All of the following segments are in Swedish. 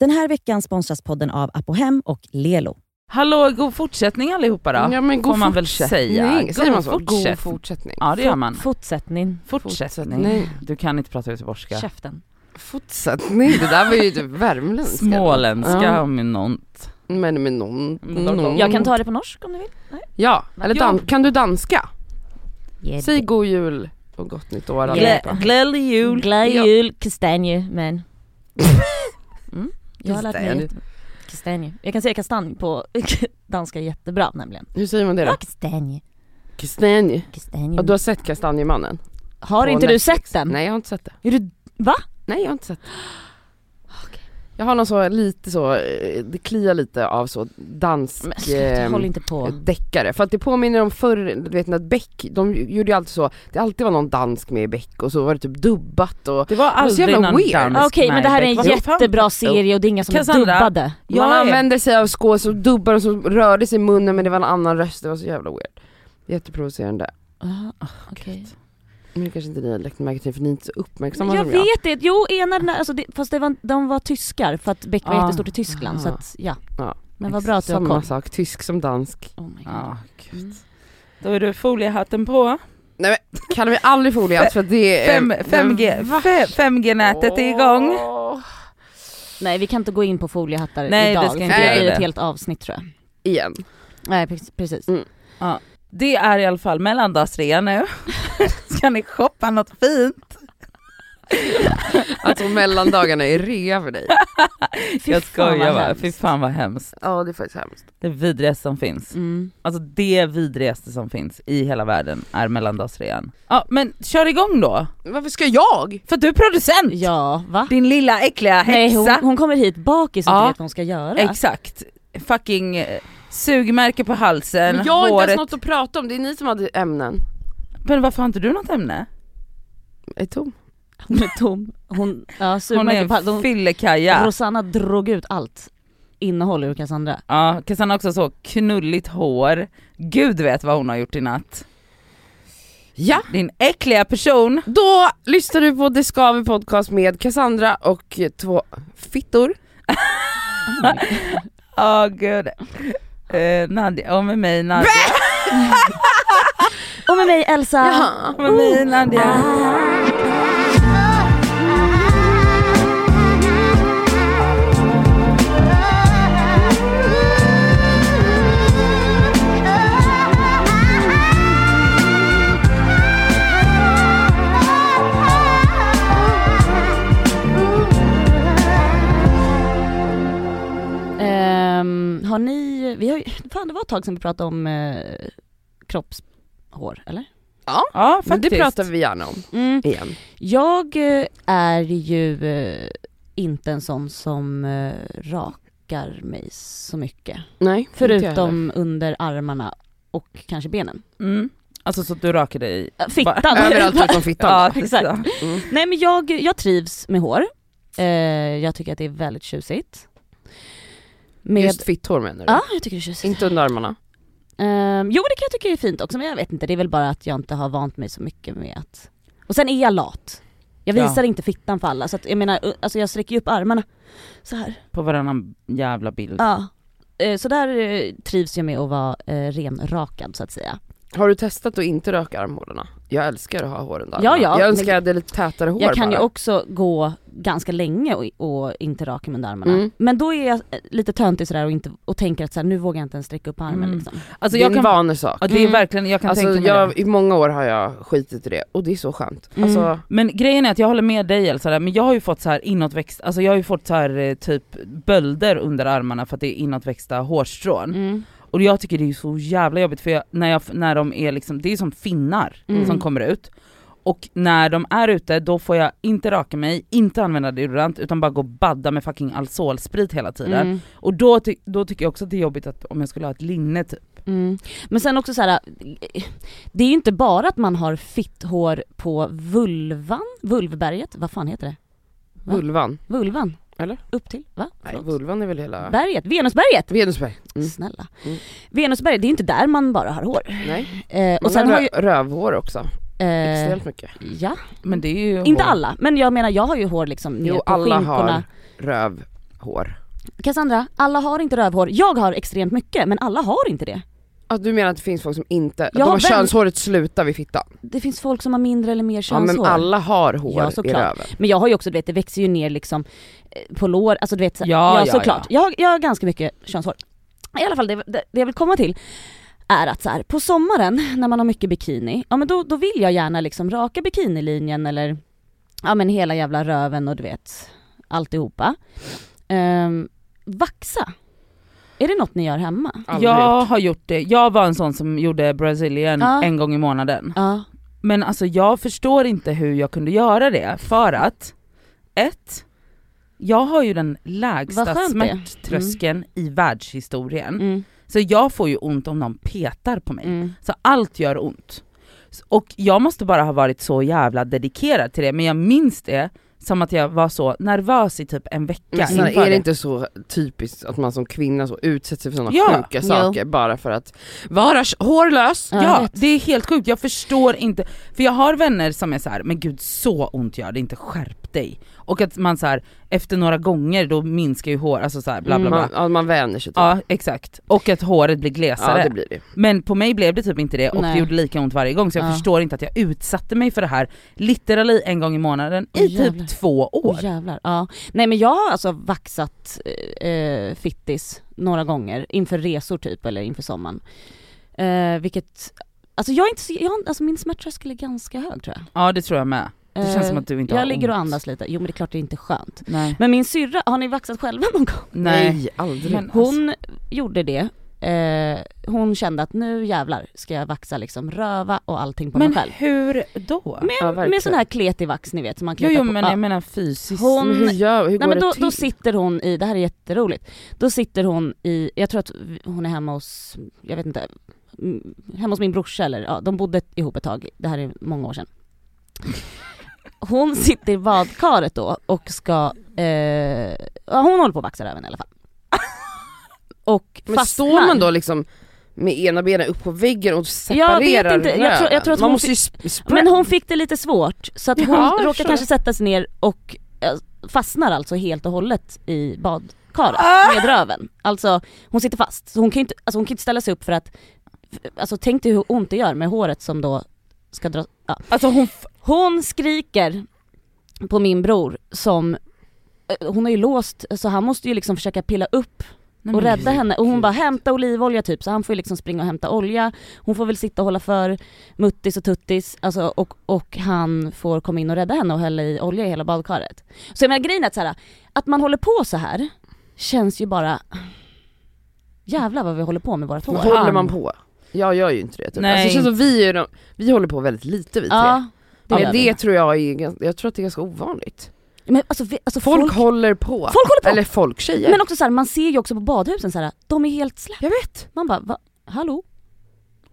Den här veckan sponsras podden av Apohem och Lelo. Hallå, god fortsättning allihopa då. Ja men god Får man väl fortsättning. säga. Säger man så? God God fortsättning. fortsättning. Ja det gör man. Fortsättning. Fortsättning. Fortsättning. Du kan inte prata göteborgska. Käften. Fortsättning, det där var ju typ värmländska. Småländska Ja. om något. Men med någon, Mm. någon. Jag kan ta det på norsk om du vill. Ja, eller Ja. dan- kan du danska? Yeah. Säg god jul och gott nytt år Ja. allihopa. Glädjelig jul. Glad Ja. jul, kastanje, men... Jag har lärt mig jätte- kastanje. Jag kan säga kastanj på danska jättebra nämligen. Hur säger man det Ja, då? kastanje. Kastanje. Kastanje. Och du har sett Kastanjemannen? Har på inte du Netflix? sett den? Nej jag har inte sett det. Är du, va? Nej jag har inte sett det. Jag har någon så lite så, eh, det kliar lite av så dansk Men sluta, eh, håll inte på. deckare. För att det påminner om förr, du vet när Beck, de gjorde ju alltid så, det alltid var någon dansk med i Beck och så var det typ dubbat och Det var aldrig jävla någon weird. dansk Ah, Okej men det här är en. Vad fan? jättebra serie och det är inga som är Cassandra, dubbade. man Jag är- använde sig av skås och dubbar och så rörde sig i munnen men det var en annan röst, det var så jävla weird. Jätteprovocerande. Ah, okej. Men det kanske inte ni har lagt märke till för ni är inte så uppmärksamma Jag som jag. vet det, jo ena den alltså det, fast det var, de var tyskar för att Beck var Ah. jättestort i Tyskland så Ah. att ja. Ja. Men vad bra att du har Samma koll. sak, tysk som dansk. Oh my God. Ja, gud. Mm. Då är du foliehatten på. Nej men kallar vi aldrig folie för det är... Fem, 5G, Va? fe- 5G-nätet är igång. Nej vi kan inte gå in på foliehattar Nej, det idag, ska för inte det blir det. ett helt avsnitt tror jag. Igen. Nej precis. Mm. Det är i alla fall mellandagsrea nu. Ska ni shoppa något fint? Alltså mellandagarna är rea för dig. Jag skojar bara, fy fan vad hemskt. Ja det är faktiskt hemskt. Det vidrigaste som finns. Mm. Alltså det vidrigaste som finns i hela världen är mellandagsrean. Ja men kör igång då, Varför ska jag? för du är producent! Ja, va? Din lilla äckliga häxa. Nej hon, hon kommer hit bakis och Ja. inte vet vad hon ska göra. Exakt. Fucking eh, sugmärke på halsen, Men jag har inte håret. ens något att prata om, det är ni som hade ämnen. Men varför har inte du något ämne? Är tom. Hon är tom. Hon, ja, Hon är en hon, fyllekaja. Rosanna drog ut allt innehåll ur Cassandra. Ja, Cassandra har också så knulligt hår. Gud vet vad hon har gjort i natt. Ja, Din äckliga person. då lyssnar du på Det Skaver podcast med Cassandra och två fittor. Åh gud. Uh, Nadja, och med mig Nadja. Och med mig Elsa. Och med mig Nadja. Ehm, har ni, vi har ju, fan det var ett tag sedan vi pratade om eh, kroppshår, eller? Ja Men det pratar vi gärna om Mm. igen. Jag eh, är ju eh, inte en sån som eh, rakar mig så mycket. Nej. Förutom under armarna och kanske benen. Mm. Alltså så att du rakar dig. Fittan. Överallt utom fittan. Ja, exakt. Mm. Nej men jag, jag trivs med hår. Jag tycker att det är väldigt tjusigt. Med, Just fitthår menar du? Ja, jag tycker det tjusigt. Inte under armarna? Ehm, jo det kan jag tycka är fint också men jag vet inte, det är väl bara att jag inte har vant mig så mycket med att... Och sen är jag lat. Jag Ja. visar inte fittan för alla så att jag menar, uh, alltså jag sträcker ju upp armarna så här. På varannan jävla bild. Ja. Eh, Så där eh, trivs jag med att vara eh, renrakad så att säga. Har du testat att inte röka armhålorna? Jag älskar att ha hår under Ja, ja, Jag önskar jag hade lite tätare hår Jag kan ju bara. också gå ganska länge och, och inte raka mig under armarna. Mm. Men då är jag eh, lite töntig sådär och, inte, och tänker att så här, nu vågar jag inte ens sträcka upp armen Mm. liksom. Alltså det är jag en kan, vanesak. ja, det är Mm. verkligen, jag kan Alltså tänka mig jag, det. i många år har jag skitit i det och det är så skönt. Mm. Alltså, Men grejen är att jag håller med dig Elsa där, men jag har ju fått så här inåtväxt, alltså jag har ju fått så här eh, typ bölder under armarna för att det är inåtväxta hårstrån. Mm. Och jag tycker det är så jävla jobbigt för jag, när, jag, när de är liksom, det är som finnar Mm. som kommer ut. Och när de är ute då får jag inte raka mig, inte använda deodorant utan bara gå och badda med fucking Alzolsprit hela tiden. Mm. Och då, ty- då tycker jag också att det är jobbigt att om jag skulle ha ett linne typ. Mm. Men sen också så här. det är ju inte bara att man har fitthår på vulvan, vulvberget, vad fan heter det? Va? vulvan. Vulvan? Eller? Upp till, va? Nej Förlåt. vulvan är väl hela... Berget, Venusberget! Venusberg. Mm. Snälla. Mm. Venusberget, det är ju inte där man bara har hår. Nej. Eh, och Man sen har har ju, rö- rövhår också. eh, Extremt mycket. ja, Men det är ju inte hår. alla, men jag menar jag har ju hår liksom ner Jo på alla skinkorna. har röv. hår. Cassandra, alla har inte rövhår. Jag har extremt mycket men alla har inte det. Ja, du menar att det finns folk som inte, Jag de har vän- könshåret slutar vid fittan? Det finns folk som har mindre eller mer Ja könshår. men alla har hår Ja, i såklart. röven. Men jag har ju också, du vet det växer ju ner liksom eh, på lår, alltså du vet så, Ja, ja, såklart. Jag, har- jag har ganska mycket könshår. I alla fall det, det, det jag vill komma till är att så här, på sommaren när man har mycket bikini, ja men då, då vill jag gärna liksom raka bikinilinjen eller ja men hela jävla röven och du vet alltihopa. Um, vaxa, är det något ni gör hemma? Aldrig Jag gjort. har gjort det, jag var en sån som gjorde brazilian Ja. en gång i månaden. Ja. Men alltså jag förstår inte hur jag kunde göra det för att, ett, jag har ju den lägsta smärttröskeln i världshistorien. Mm, Så jag får ju ont om någon petar på mig. mm. Så allt gör ont. Och jag måste bara ha varit så jävla dedikerad till det, men jag minns det som att jag var så nervös i typ en vecka Men inför är det inte så typiskt att man som kvinna så utsätter sig för sådana Ja, sjuka jo. saker bara för att vara hårlös? Ja, Ja, det är helt sjukt, jag förstår inte, för jag har vänner som är så här: men gud så ont gör det inte, skärp dig. Och att man så här, efter några gånger då minskar ju hår, alltså så här, bla bla bla. Man, ja, man vänjer sig typ. Ja exakt, och att håret blir glesare. ja det blir det. Men på mig blev det typ inte det och Nej. det gjorde lika ont varje gång så jag Ja. förstår inte att jag utsatte mig för det här literally en gång i månaden i jävlar. typ två år. Åh jävlar, ja. Nej men jag har alltså vaxat eh, fittis några gånger inför resor typ eller inför sommaren. Eh, vilket, alltså jag är inte så, jag, alltså min smärttröskel är ganska hög tror jag. Ja det tror jag med. Det känns Eh, som att du inte Jag har ligger och ont. andas lite, jo men det är klart det är inte skönt. Nej. Men min syrra, har ni vaxat själva någon gång? Nej. aldrig. Men- Hon gjorde det, eh, hon kände att nu jävlar ska jag vaxa liksom röva och allting på Men mig själv. hur då? Med, Ja, med sån här kletig vax ni vet som man Jo, kletar jo på. men Ja. jag menar fysiskt. Hon- Men hur, gör, hur Nej går men det då, till? då sitter hon i, det här är jätteroligt, då sitter hon i, jag tror att hon är hemma hos, jag vet inte, mm, hemma hos min brorsa eller ja, de bodde ihop ett tag, det här är många år sedan. Hon sitter i badkaret då och ska, eh, ja, hon håller på att vaxa röven i alla fall. Och men fastnar. står man då liksom med ena benet upp på väggen och separerar Jag vet inte, jag tror- jag tror att? Man hon måste ju sp- spread. Men hon fick det lite svårt, så att hon Ja, råkar kanske sätta sig ner och eh, fastnar alltså helt och hållet i badkaret Ah! med röven. Alltså hon sitter fast, så hon kan ju inte, alltså, hon kan inte ställa sig upp för att, alltså tänk dig hur ont det gör med håret som då ska dras, ja. Alltså hon, Hon skriker på min bror som, eh, hon har ju låst så han måste ju liksom försöka pilla upp Nej, och rädda henne och hon bara hämta olivolja typ så han får ju liksom springa och hämta olja Hon får väl sitta och hålla för muttis och tuttis alltså, och, och han får komma in och rädda henne och hälla i olja i hela badkaret. Så jag menar grejen är att, så här, att man håller på så här känns ju bara Jävlar vad vi håller på med vårt hår. Vad håller man på? Jag gör ju inte det typ. Nej. Alltså, det känns som vi, är de, vi håller på väldigt lite vi tre. Ja, det vi. det tror jag är, jag tror att det är ganska ovanligt. Men alltså, vi, alltså Folk, folk, håller på. folk håller på! Eller folk, tjejer. Men också så här, man ser ju också på badhusen så här, de är helt släppt. Jag vet. Man bara, va? hallå?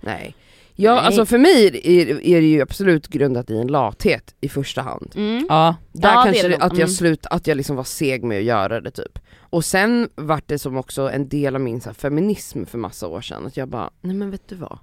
Nej. Ja, Nej. alltså för mig är, är det ju absolut grundat i en lathet i första hand. Mm. Ja, Där Ja, kanske det det att jag Mm. slut, att jag liksom var seg med att göra det typ. Och sen vart det som också en del av min så här, feminism för massa år sedan, att jag bara, nej men vet du vad?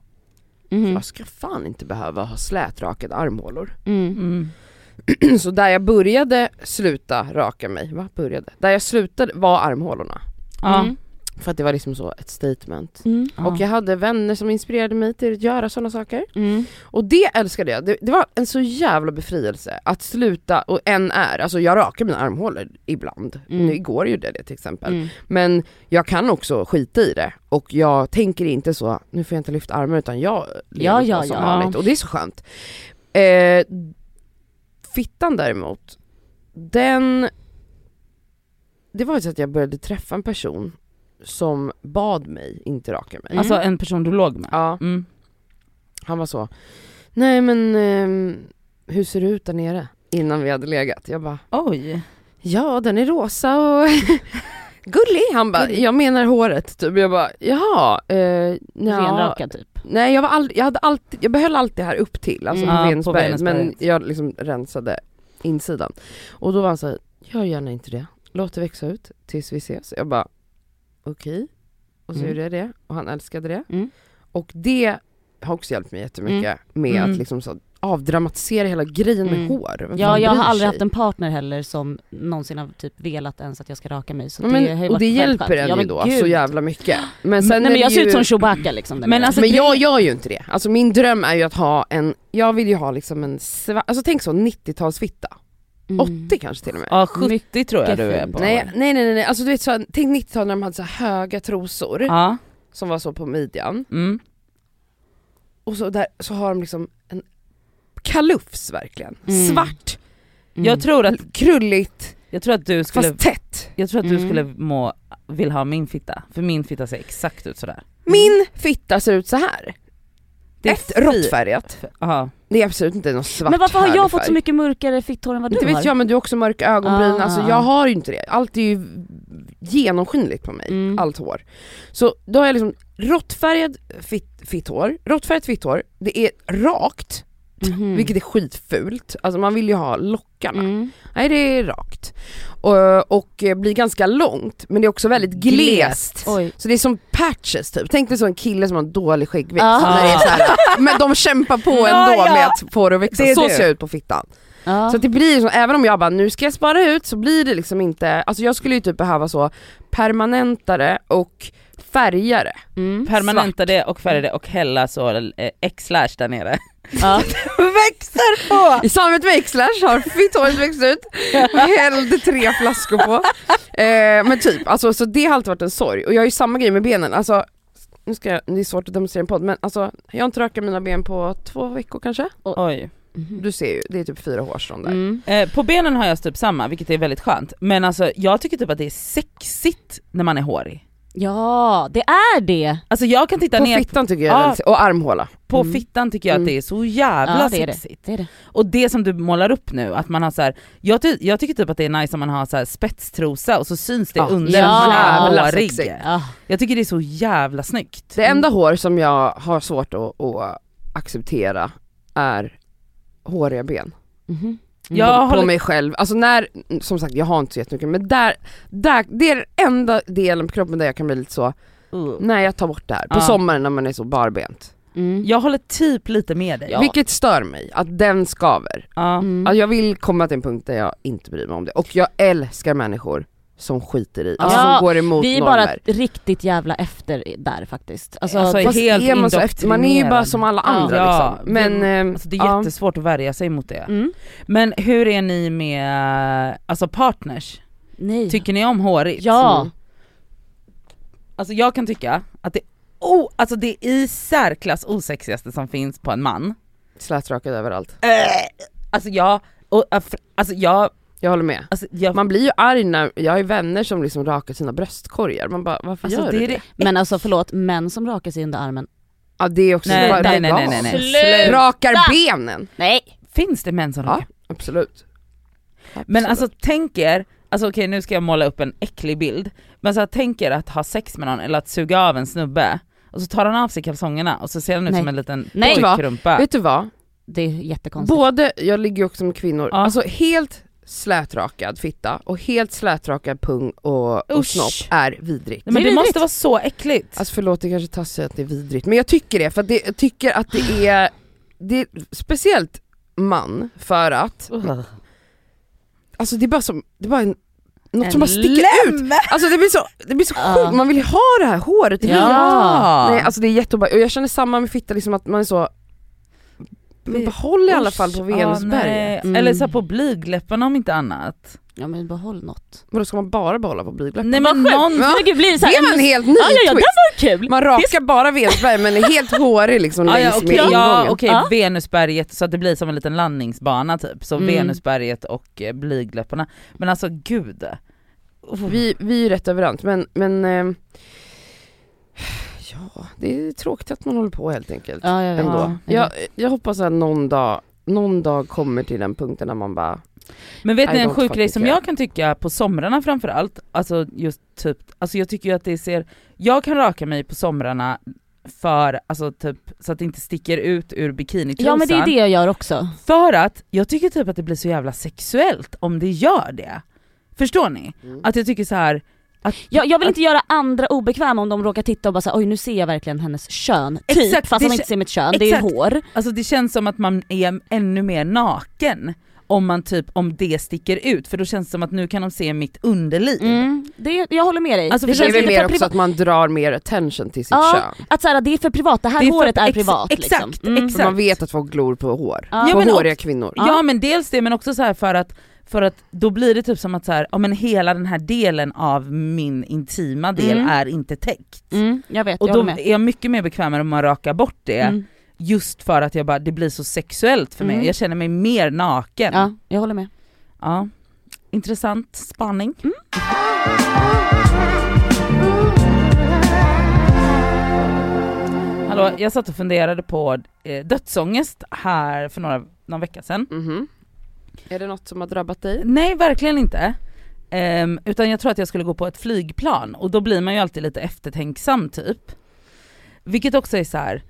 Mhm. Jag ska fan inte behöva ha slätrakade armhålor. Mm. mm. Så där jag började sluta raka mig, vad började? Där jag slutade var armhålorna. ja. För att det var liksom så ett statement. Mm. Och jag hade vänner som inspirerade mig till att göra sådana saker. Mm. Och det älskade jag, det, det var en så jävla befrielse att sluta, och än är, alltså jag rakar mina armhålor ibland, Mm. nu igår gjorde jag det till exempel. Mm. Men jag kan också skita i det och jag tänker inte så, nu får jag inte lyfta armar utan jag lever Ja, ja, som ja. vanligt och det är så skönt. Eh, fittan däremot, den, det var ju så att jag började träffa en person som bad mig inte raka mig. Mm. Alltså en person du låg med? Ja, Mm. han var så, nej men ehm, hur ser det ut där nere? Innan vi hade legat. Jag bara, Oj. ja den är rosa och gullig. Han bara, jag menar håret. Typ. Jag bara, jaha. Eh, nja. Renrakad typ. Nej jag var aldrig, jag hade alltid, jag behöll allt det här upp till, alltså Mm. på Ja, på Venusberget, men jag liksom rensade insidan. Och då var han såhär, gör gärna inte det, låt det växa ut tills vi ses. Jag bara, okej. Och så Mm. gjorde jag det, och han älskade det. Mm. Och det har också hjälpt mig jättemycket med Mm. att liksom så, avdramatisera hela grejen med Mm. hår. Vem Ja, fan jag bryr har aldrig sig? haft en partner heller som någonsin har typ velat ens att jag ska raka mig. Så Ja, det men, har ju och varit det väldigt hjälper skönt. en ju men då gud. så jävla mycket. Men Men, sen nej är men det jag ser ju... ut som Chewbacca liksom. Men alltså, Men jag gör ju inte det. Alltså min dröm är ju att ha en, jag vill ju ha liksom en, sva- alltså tänk så 90-talsfitta. Mm. 80 kanske till och med. Ja 70 tror jag Mycket du är på. Nej, nej nej nej, alltså du vet så, tänk 90-talet när de hade så höga trosor Ja. som var så på midjan. Mm. Och så, där, så har de liksom en kalufs verkligen. Mm. Svart, Mm. Jag, tror att, krulligt, jag tror att du skulle, fast tätt. jag tror att du Mm. skulle må, vill ha min fitta, för min fitta ser exakt ut sådär. Min fitta ser ut så här. Det är Ett råttfärgat. Ja. Det är absolut inte någon svart Men varför har jag fått så mycket mörkare fitthår än vad du Inte har? vet jag men du har också mörka ögonbryn, Ah. alltså jag har ju inte det. Allt är ju genomskinligt på mig, Mm. allt hår. Så då har jag liksom råttfärgad fitt, fitt hår, råttfärgat fitt hår, det är rakt, Mhm. vilket är skitfult. Alltså man vill ju ha lockarna. Mm. Nej det är rakt. Och, och eh, blir ganska långt men det är också väldigt glest. Oj. Så det är som patches typ. Tänk dig så en kille som har en dålig skäggväxt. Ah. Men de kämpar på ändå Ja, ja. med att få det att växa. Det så det. ser jag ut på fittan. Ja. Så det blir så, även om jag bara nu ska jag spara ut så blir det liksom inte, alltså jag skulle ju typ behöva så permanentare och färgare. Mm. Permanenta det och färga det och hälla så eh, X-slash där nere. Ja. Växer på! I med Xlash har fitt håret växt ut, hällde tre flaskor på. Eh, men typ, alltså, så det har alltid varit en sorg. Och jag har ju samma grej med benen, alltså nu ska jag, det är svårt att demonstrera en podd men alltså jag har inte rakat mina ben på två veckor kanske. Oj. Mhm. Du ser ju, det är typ fyra hårstrån där. Mm. Eh, på benen har jag typ samma, vilket är väldigt skönt. Men alltså jag tycker typ att det är sexigt när man är hårig. Ja, det är det! Alltså jag kan titta På ner fittan tycker jag Ja. och armhåla. på Mm. fittan tycker jag att Mm. det är så jävla Ja, det sexigt. det, är det. Och det som du målar upp nu, att man har så här, jag, ty- jag tycker typ att det är nice om man har så här spetstrosa och så syns det Ja, under ja, jävla hårig. Ja. Jag tycker det är så jävla snyggt. Det enda hår som jag har svårt att, att acceptera är håriga ben. Mhm. Jag på, håller- på mig själv. Alltså när, som sagt jag har inte så jättemycket men där, där, det är den enda delen på kroppen där jag kan bli lite så, Uh. nej jag tar bort det här. På Ja. sommaren när man är så barbent. Mm. Jag håller typ lite med dig. Ja. Vilket stör mig, att den skaver. Mm. Alltså jag vill komma till en punkt där jag inte bryr mig om det. Och jag älskar människor som skiter i, alltså Ja, som går emot Vi är normer. bara riktigt jävla efter där faktiskt. Alltså, Alltså, helt är man så efter, man är ju bara som alla andra Ja, liksom. Men, eh, Alltså det är ja. jättesvårt att värja sig mot det. mm. Men hur är ni med alltså partners? Nej. Tycker ni om hårigt? ja. Mm. Alltså jag kan tycka att det, oh, alltså det är i särklass osexigaste som finns på en man. Slätrakad överallt. Alltså jag, och, äh, alltså jag, Jag håller med. alltså jag Man blir ju arg när, jag har ju vänner som liksom rakar sina bröstkorgar, man bara varför alltså gör det du det? det Men alltså förlåt, män som rakar sig under armen. Ja det är också Nej, bara, nej, nej, nej, nej, nej. Sluta! Rakar benen! Nej! Finns det män som Ja. rakar? Absolut. Men Absolut. alltså tänk er, alltså okej nu ska jag måla upp en äcklig bild, men så här, tänk er att ha sex med någon eller att suga av en snubbe och så tar han av sig kalsongerna och så ser han ut Nej. som en liten Nej. Vet du vad? pojkrumpa. Vet du vad? Det är jättekonstigt. Både, jag ligger ju också med kvinnor, Ja. alltså helt slätrakad fitta och helt slätrakad pung och, och Usch. snopp är vidrigt. Nej, men Det måste vara så äckligt. Alltså förlåt det kanske är att det är vidrigt, men jag tycker det för det, jag tycker att det är, det är speciellt man för att, alltså det är bara som, det är bara en, något En som bara sticker ut. lem! Alltså det blir så, det blir så Ja. sjukt, man vill ju ha det här håret i Ja. Nej alltså det är jätteobehagligt, och jag känner samma med fitta liksom att man är så men behåll i alla fall på Usch, Venusberg. ja, nej. Mm. Eller så här på blygdläpparna om inte annat. Ja men behåll något. Vadå ska man bara behålla på blygdläppen? Nej men någon, Ja. Men gud, blir det så Det här, var en helt ny Ja, ja, ja, twist. det var kul! Man rakar bara Venusberg men är helt hårig liksom Ah, ja, längs okej, med ingången. ja, okej, Ja. Venusberget så att det blir som en liten landningsbana typ. Så Mm. Venusberget och eh, blygdläpparna. Men alltså gud. Uff. Vi, vi är ju rätt överens men, men ehm, ja, det är tråkigt att man håller på helt enkelt. Ja, ja, ja. Ändå. Ja. Jag, jag hoppas att någon dag, någon dag kommer till den punkten när man bara, Men vet I ni en sjuk grej som jag kan tycka på somrarna framförallt, alltså just typ, alltså jag tycker ju att det ser, jag kan raka mig på somrarna för, alltså typ så att det inte sticker ut ur bikinitrosan. ja men det är det jag gör också. För att jag tycker typ att det blir så jävla sexuellt om det gör det. Förstår ni? Mm. Att jag tycker så här Att, Jag, jag vill att- inte göra andra obekväma om de råkar titta och bara säga oj nu ser jag verkligen hennes kön, typ Exakt, fast det de inte ser mitt kön, det är exakt. hår. Alltså det känns som att man är ännu mer naken om man typ, om det sticker ut för då känns det som att nu kan de se mitt underliv. Mm, det, jag håller med dig. Alltså, Det för är känns väl mer för också att man drar mer attention till sitt Ja, kön. Att såhär, det är för privat, det här Det är för- håret är ex- privat exakt, liksom. Mm. exakt. För man vet att folk glor på hår. Ja. Ja, på men håriga kvinnor. Ja. men dels det men också så här för att för att då blir det typ som att så här, ja, men hela den här delen av min intima del Mm. är inte täckt. Mm, jag vet, Och jag då med. är jag mycket mer bekvämare om man rakar bort det, Mm. just för att jag bara, det blir så sexuellt för mig, Mm. jag känner mig mer naken. Ja, jag håller med. Ja. Intressant spaning. Mm. Hallå, jag satt och funderade på eh, dödsångest här för några, någon vecka sedan. Är det något som har drabbat dig? Nej verkligen inte. Ehm, utan jag tror att jag skulle gå på ett flygplan och då blir man ju alltid lite eftertänksam typ. Vilket också är så här.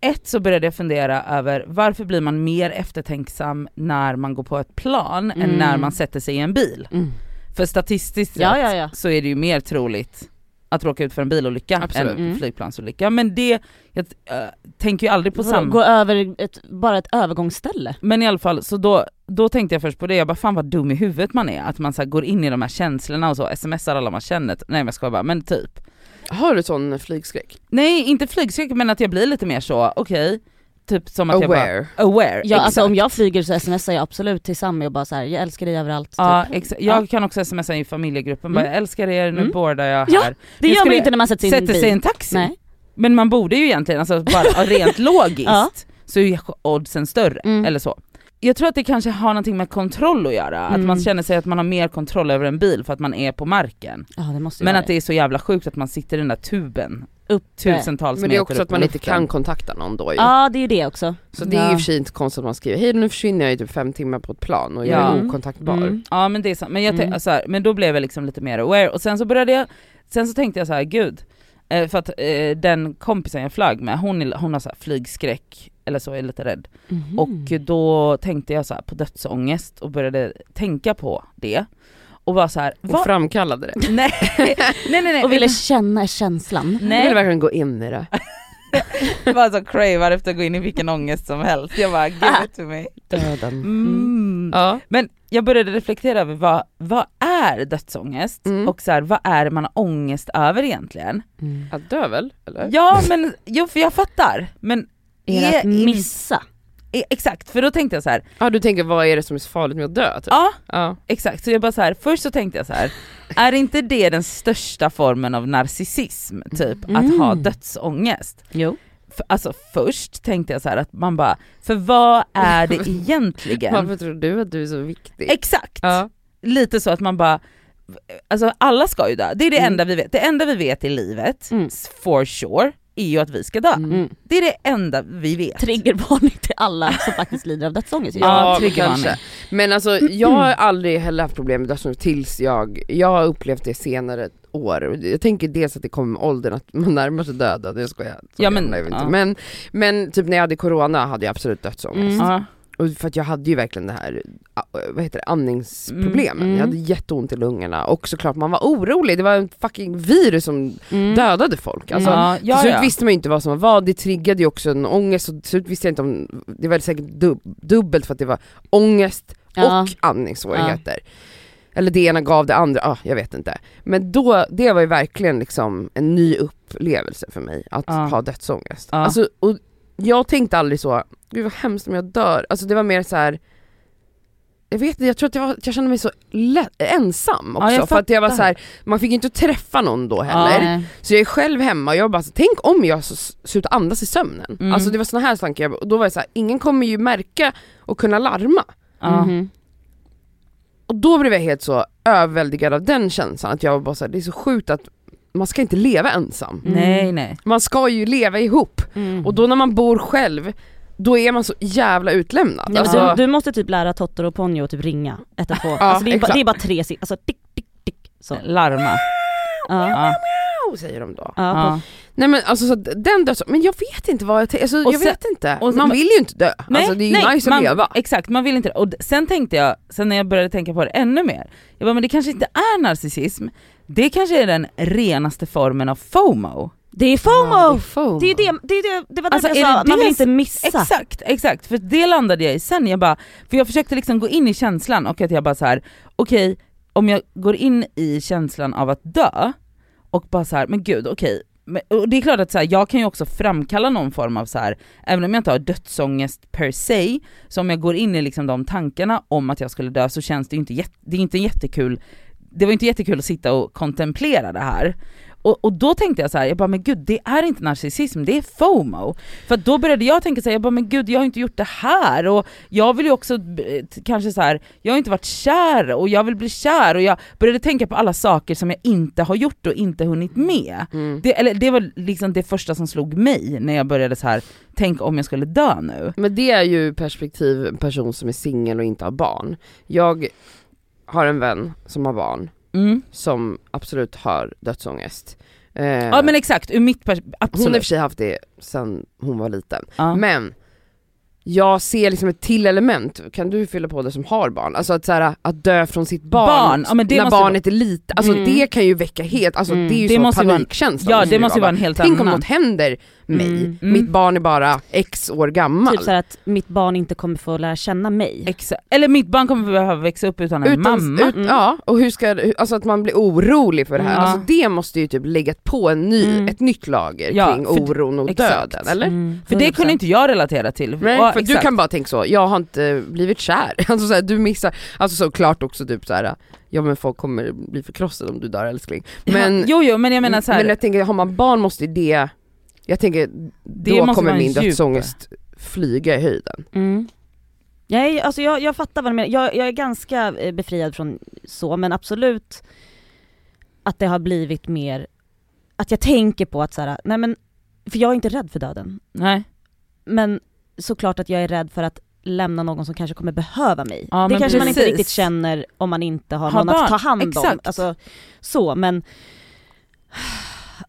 ett så började jag fundera över varför blir man mer eftertänksam när man går på ett plan än Mm. när man sätter sig i en bil? Mm. För statistiskt Ja, ja, ja. så är det ju mer troligt att råka ut för en bilolycka Absolut. än Mm. en flygplansolycka. Men det, jag äh, tänker ju aldrig på samma... Gå över ett, bara ett övergångsställe. Men i alla fall, så då, då tänkte jag först på det, jag bara fan vad dum i huvudet man är, att man så här, går in i de här känslorna och så, smsar alla man känner, nej men jag skojar bara, men typ. Har du sån flygskräck? Nej inte flygskräck men att jag blir lite mer så, okej, typ som att jag Aware. bara, aware. Ja, alltså om jag flyger så smsar jag absolut till Sami och bara så här, jag älskar dig överallt. Ja, typ. exakt. Jag Ja. kan också smsa i familjegruppen, bara, Mm. jag älskar er, nu Mm. boardar jag Ja, här. Det Jag gör man skulle- ju inte när man sätter sig i en Sätter sig i bil. en taxi. Nej. Men man borde ju egentligen, alltså bara rent logiskt, Ja. så är oddsen större, Mm. eller så. Jag tror att det kanske har någonting med kontroll att göra, att Mm. man känner sig att man har mer kontroll över en bil för att man är på marken. Ja det Men att det är så jävla sjukt att man sitter i den där tuben Upp. tusentals Men det är meter också upp att i man inte luften. kan kontakta någon då ju. Ja det är ju det också. Så det är ju i och för sig inte konstigt att man skriver hej nu försvinner jag i typ fem timmar på ett plan och jag Ja. är okontaktbar. Mm. Ja men det är sant, men, jag Mm. mm. så här, men då blev jag liksom lite mer aware och sen så började jag, sen så tänkte jag så här, gud, eh, för att eh, den kompisen jag flög med, hon, är, hon har så här flygskräck eller så, är lite rädd. Mhm. Och då tänkte jag så här på dödsångest och började tänka på det. Och var så här, Och vad? framkallade det. Nej, nej nej nej. Och ville känna känslan. Jag vill nej, verkligen gå in i det. bara så cravar efter att gå in i vilken ångest som helst. Jag bara, give it to me. Döden. Mm. Ja. Men jag började reflektera över vad, vad är dödsångest Mm. och så här, vad är det man har ångest över egentligen? Mm. Att dö väl? Eller? Ja men, jo för jag fattar, men Är det att är- missa? Är, exakt, för då tänkte jag så här, Ja du tänker vad är det som är så farligt med att dö? Typ? ja Ja. exakt, så jag bara så här, först så tänkte jag så här, är inte det den största formen av narcissism, typ att Mm. ha dödsångest? Jo. För, alltså först tänkte jag så här att man bara, för vad är det egentligen? Varför tror du att du är så viktig? Exakt! Ja. Lite så att man bara, alltså alla ska ju dö, det är det Mm. enda vi vet. Det enda vi vet i livet, Mm. for sure, är ju att vi ska dö. Mm. Mm. Det är det enda vi vet. Triggervarning till alla som faktiskt lider av dödsångest. Ja, Ja, kanske. Men alltså jag har aldrig heller haft problem med dödsångest tills jag, jag har upplevt det senare år. Jag tänker dels att det kommer med åldern, att man närmar sig döden, det skojar jag. Så Ja, men- vi inte. ja. men, men typ när jag hade corona hade jag absolut dödsångest. Mm. Och för att jag hade ju verkligen det här, vad heter det, andningsproblemen. Mm, mm. Jag hade jätteont i lungorna och såklart man var orolig, det var en fucking virus som Mm. dödade folk. Alltså, ja, till ja, slut ja. visste man ju inte vad som var det triggade ju också en ångest och till slut visste jag inte om, det var säkert dub, dubbelt för att det var ångest och andningssvårigheter. Eller det ena gav det andra, ah, jag vet inte. Men då, det var ju verkligen liksom en ny upplevelse för mig att ha dödsångest. Alltså, och jag tänkte aldrig så, gud vad hemskt om jag dör. Alltså det var mer så här. jag vet inte, jag tror att jag, var, jag kände mig så lätt, ensam också. Ja, jag för att jag var så här, man fick inte träffa någon då heller. Nej. Så jag är själv hemma och jag bara, så, tänk om jag slutar andas i sömnen. Mm. Alltså det var såna här tankar, och då var jag så här, ingen kommer ju märka och kunna larma. Ja. Mhm. Och då blev jag helt så överväldigad av den känslan, att jag var bara så här, det är så sjukt att man ska inte leva ensam. Mm. Nej nej. Man ska ju leva ihop. Mm. Och då när man bor själv, då är man så jävla utlämnad. Ja, alltså, du, du måste typ lära Tottor och Ponyo att typ ringa 112. Ja, alltså det, är bara, det är bara tre siffror, alltså tick tick tick. Så. Larma. Ja. Ja. Säger de då. Ja, Ja. Nej men alltså så att den döds... Men jag vet inte vad jag tänker, alltså, jag sen- vet inte. och- man vill ju inte dö. Nej, alltså det är ju nej, nice man, att leva. Exakt, man vill inte det. Och sen tänkte jag, sen när jag började tänka på det ännu mer, jag bara men det kanske inte är narcissism, det kanske är den renaste formen av FOMO. Det är Ja, FOMO! det är FOMO. Det är det, det, är det, det var Alltså, jag sa man vill inte missa. Exakt, exakt. För det landade jag i sen, jag bara, för jag försökte liksom gå in i känslan och att jag bara så här: okej, om jag går in i känslan av att dö och bara så här, men gud okej, men, och det är klart att så här, jag kan ju också framkalla någon form av så här, även om jag inte har dödsångest per se, så om jag går in i liksom de tankarna om att jag skulle dö så känns det ju inte, det är inte jättekul, det var inte jättekul att sitta och kontemplera det här. Och, och då tänkte jag så här, jag bara men gud det är inte narcissism, det är FOMO. För då började jag tänka så här, jag bara men gud jag har inte gjort det här och jag vill ju också kanske så här, jag har inte varit kär och jag vill bli kär och jag började tänka på alla saker som jag inte har gjort och inte hunnit med. Mm. Det, eller det var liksom det första som slog mig när jag började så här tänk om jag skulle dö nu. Men det är ju perspektiv en person som är singel och inte har barn. Jag har en vän som har barn Mm. som absolut har dödsångest. Eh, Ja men exakt, ur mitt perspektiv, hon har i och för sig haft det sen hon var liten. Ja. Men jag ser liksom ett till element, kan du fylla på det som har barn? Alltså att, så här, att dö från sitt barn, Barn, ja, när barnet är litet, alltså Mm. det kan ju väcka helt, alltså Mm. det är ju Det så måste ju vara en- panikkänsla. Ja det måste ju vara. vara en helt Tänk om annan. något händer mig, Mm. Mm. mitt barn är bara x år gammal. Typ såhär att mitt barn inte kommer få lära känna mig. Exakt. Eller mitt barn kommer behöva växa upp utan en Utan, mamma. ut, Mm. Ja, och hur ska, alltså att man blir orolig för det här, alltså det måste ju typ lägga på en ny, Mm. ett nytt lager Ja, kring oron och exakt. döden, eller? Mm, För det 100%. kunde inte jag relatera till. Nej, Ja, för du kan bara tänka så, jag har inte blivit kär. Alltså så här, du missar, alltså såklart också typ så här. ja men folk kommer bli förkrossade om du dör älskling. Men, ja, jo jo men jag menar så här, men jag tänker, har man barn måste ju det, jag tänker Det då kommer min djup- dödsångest flyga i höjden. Mm. Är, alltså jag, jag fattar vad du menar, jag, jag är ganska eh, befriad från så men absolut att det har blivit mer, att jag tänker på att så här, nej men, för jag är inte rädd för döden. nej. Men såklart att jag är rädd för att lämna någon som kanske kommer behöva mig. Ja, det kanske man inte precis. riktigt känner om man inte har, Har någon barn. att ta hand om. Exakt. Alltså, så men,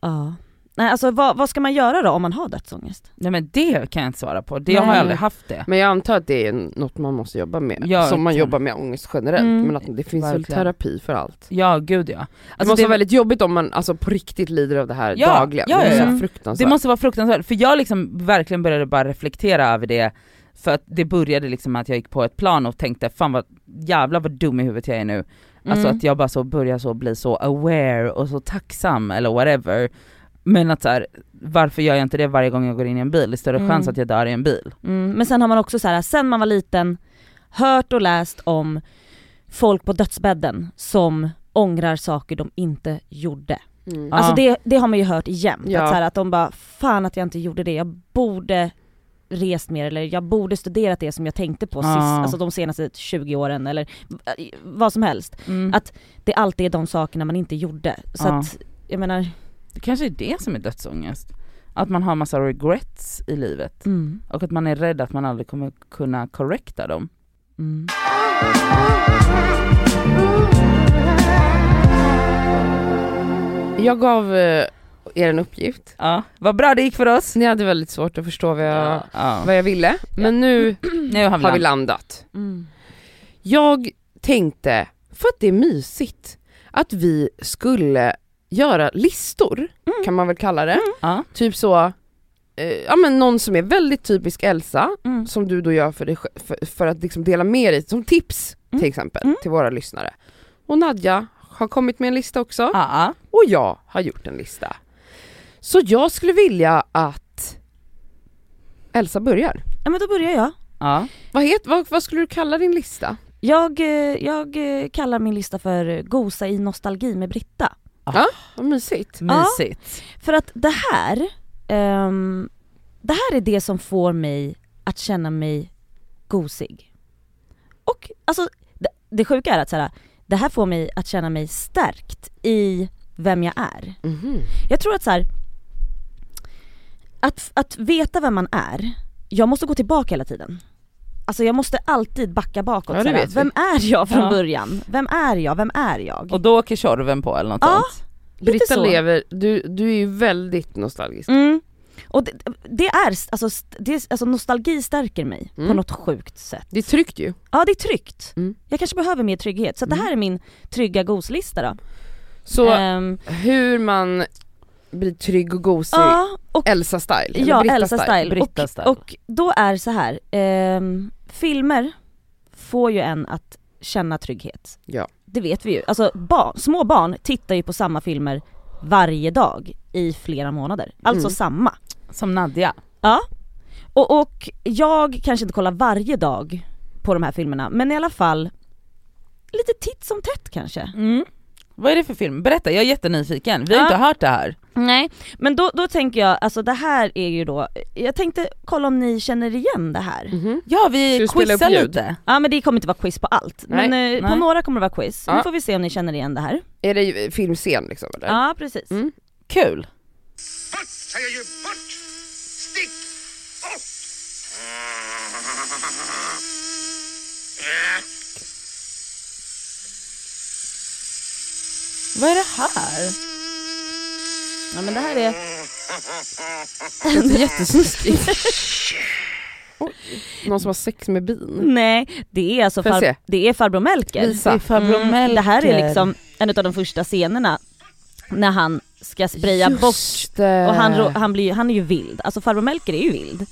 ja. Nej alltså vad, vad ska man göra då om man har dödsångest? nej men det kan jag inte svara på, det jag har jag aldrig haft det. Men jag antar att det är något man måste jobba med, Ja, som man jobbar med ångest generellt, Mm. men att det finns väl Verkligen. terapi för allt. Ja gud ja. det Alltså, måste det, vara väldigt jobbigt om man alltså, på riktigt lider av det här Ja, dagligen, ja, det ja, ja. fruktansvärt. det måste vara fruktansvärt, för jag liksom verkligen började bara reflektera över det för att det började liksom med att jag gick på ett plan och tänkte fan vad jävlar vad dum i huvudet jag är nu. Alltså Mm. att jag bara så börjar så bli så aware och så tacksam eller whatever. Men att så här, varför gör jag inte det varje gång jag går in i en bil? Det är större Mm. chans att jag dör i en bil. Mm, men sen har man också så här, sen man var liten, hört och läst om folk på dödsbädden som ångrar saker de inte gjorde. Mm. Ja. Alltså det, det har man ju hört jämt, Ja. att, så här, att de bara 'Fan att jag inte gjorde det, jag borde rest mer' eller 'Jag borde studerat det som jag tänkte på Ja. sist, alltså de senaste 20 åren' eller vad som helst. Mm. Att det alltid är de sakerna man inte gjorde. Så Ja. att, jag menar, Det kanske är det som är dödsångest. Att man har massa regrets i livet. mm, Och att man är rädd att man aldrig kommer kunna correcta dem. mm. Jag gav eh, er en uppgift, Ja, vad bra det gick för oss. ni hade väldigt svårt att förstå vad jag, Ja. vad jag ville, men nu Nu har vi, har vi land. landat. Mm. Jag tänkte, för att det är mysigt, att vi skulle göra listor, Mm. kan man väl kalla det. Ja. Typ så, eh, ja men någon som är väldigt typisk Elsa, Mm. som du då gör för, dig, för, för att liksom dela med dig, som tips Mm. till exempel, Mm. till våra lyssnare. Och Nadja har kommit med en lista också, och jag har gjort en lista. Så jag skulle vilja att Elsa börjar. Ja men då börjar jag. ja. Vad, het, vad, vad skulle du kalla din lista? Jag, eh, jag eh, kallar min lista för Gosa i nostalgi med Britta. Vad mysigt. Mysigt. För att det här, ehm, det här är det som får mig att känna mig gosig. Och alltså, det, det sjuka är att så här, det här får mig att känna mig stärkt i vem jag är. Mhm. Jag tror att så här, att, att veta vem man är, jag måste gå tillbaka hela tiden. Alltså jag måste alltid backa bakåt. Ja, det så här, vet vi. vem är jag från Ja. början? Vem är jag? Vem är jag? Och då åker Tjorven på eller något Ja. sånt. Britta så. lever, du, du är ju väldigt nostalgisk. Mm. Och det, det är, alltså, det alltså nostalgi stärker mig på Mm. något sjukt sätt. Det är tryggt ju. Ja det är tryggt. Mm. Jag kanske behöver mer trygghet, så det här är min trygga goslista då. Så Ehm, hur man blir trygg och gosig, ja, och Elsa-style? ja, Britta Elsa-style. Britta och, style. och då är så här. ehm, filmer får ju en att känna trygghet. Ja. Det vet vi ju. Alltså barn, små barn tittar ju på samma filmer varje dag i flera månader. Alltså Mm. samma. Som Nadja. Ja. Och, och jag kanske inte kollar varje dag på de här filmerna, men i alla fall lite titt som tätt kanske. Mm. Vad är det för film? Berätta, jag är jättenyfiken. Vi har Ja. inte hört det här. Nej, men då, då tänker jag, alltså det här är ju då, jag tänkte kolla om ni känner igen det här. Mhm. Ja vi quizar lite. Ja men det kommer inte vara quiz på allt, Nej. men eh, på Nej. några kommer det vara quiz. Ja. Nu får vi se om ni känner igen det här. Är det filmscen liksom eller? Ja precis. Mm. Kul. Bort, säger ju bort! Stick! Bort! Vad är det här? Ja men det här är, jättesnuskigt. Oj, Någon som har sex med bin. nej det är alltså far, det är farbror Melker. Visa. Det är farbror Mm, Melker. det här är liksom en av de första scenerna när han ska spraya bort Just det. och han, han, blir, han är ju vild, alltså farbror Melker är ju vild.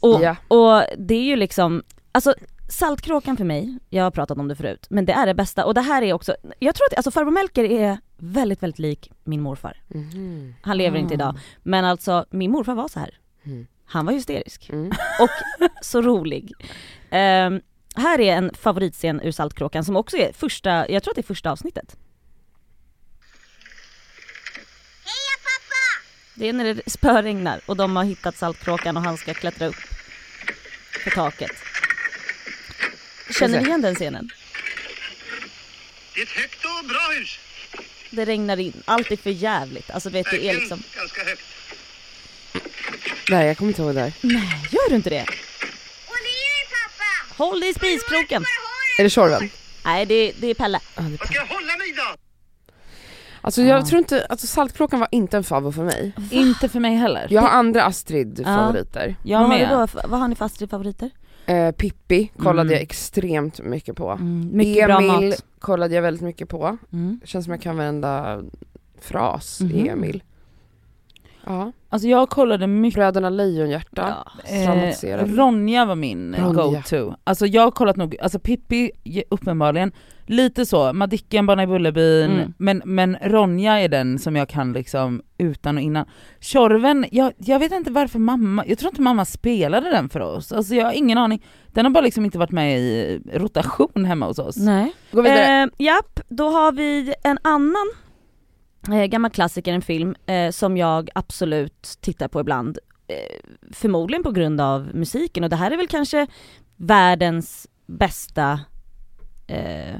Och, Ja. och det är ju liksom, alltså Saltkråkan för mig, jag har pratat om det förut, men det är det bästa och det här är också, jag tror att alltså farbror Melker är väldigt väldigt lik min morfar. Mhm. Han lever inte idag, men alltså min morfar var så här. Mm. Han var hysterisk Mm. och så rolig. Ehm, här är en favoritscen ur Saltkråkan som också är första, jag tror att det är första avsnittet. Heja pappa! Det är när det spöregnar och de har hittat Saltkråkan och han ska klättra upp för taket. Känner ni igen den scenen? Det är ett högt och bra hus. Det regnar in, allt är för jävligt. Alltså vet det är liksom, ganska högt. Nej jag kommer inte ihåg det där. nej gör du inte det? Håll i dig pappa! Håll dig i spiskroken! Är det Tjorven? Nej det, det är Pelle. Ja, det är Var ska jag hålla mig då? Alltså jag tror inte, alltså Saltkråkan var inte en favorit för mig. Inte för mig heller. Jag har andra Astrid-favoriter. Jag vad, har du med. för- vad har ni för Astrid-favoriter? Eh, Pippi kollade Mm. jag extremt mycket på. Mm, mycket Emil kollade jag väldigt mycket på. Mm. Känns som jag kan varenda fras i Mhm. Emil. Ja. Alltså jag kollade mycket Bröderna Lejonhjärta. Ja. Eh. Ronja var min go-to. Alltså jag har kollat nog, alltså Pippi uppenbarligen, lite så, Madicken, Barnen i Bullerbyn, Mm. men, men Ronja är den som jag kan liksom utan och innan. Tjorven, jag, jag vet inte varför mamma, jag tror inte mamma spelade den för oss, alltså jag har ingen aning. Den har bara liksom inte varit med i rotation hemma hos oss. Nej. Gå vidare. Eh, japp, då har vi en annan eh, gammal klassiker, en film eh, som jag absolut tittar på ibland. Eh, förmodligen på grund av musiken och det här är väl kanske världens bästa eh,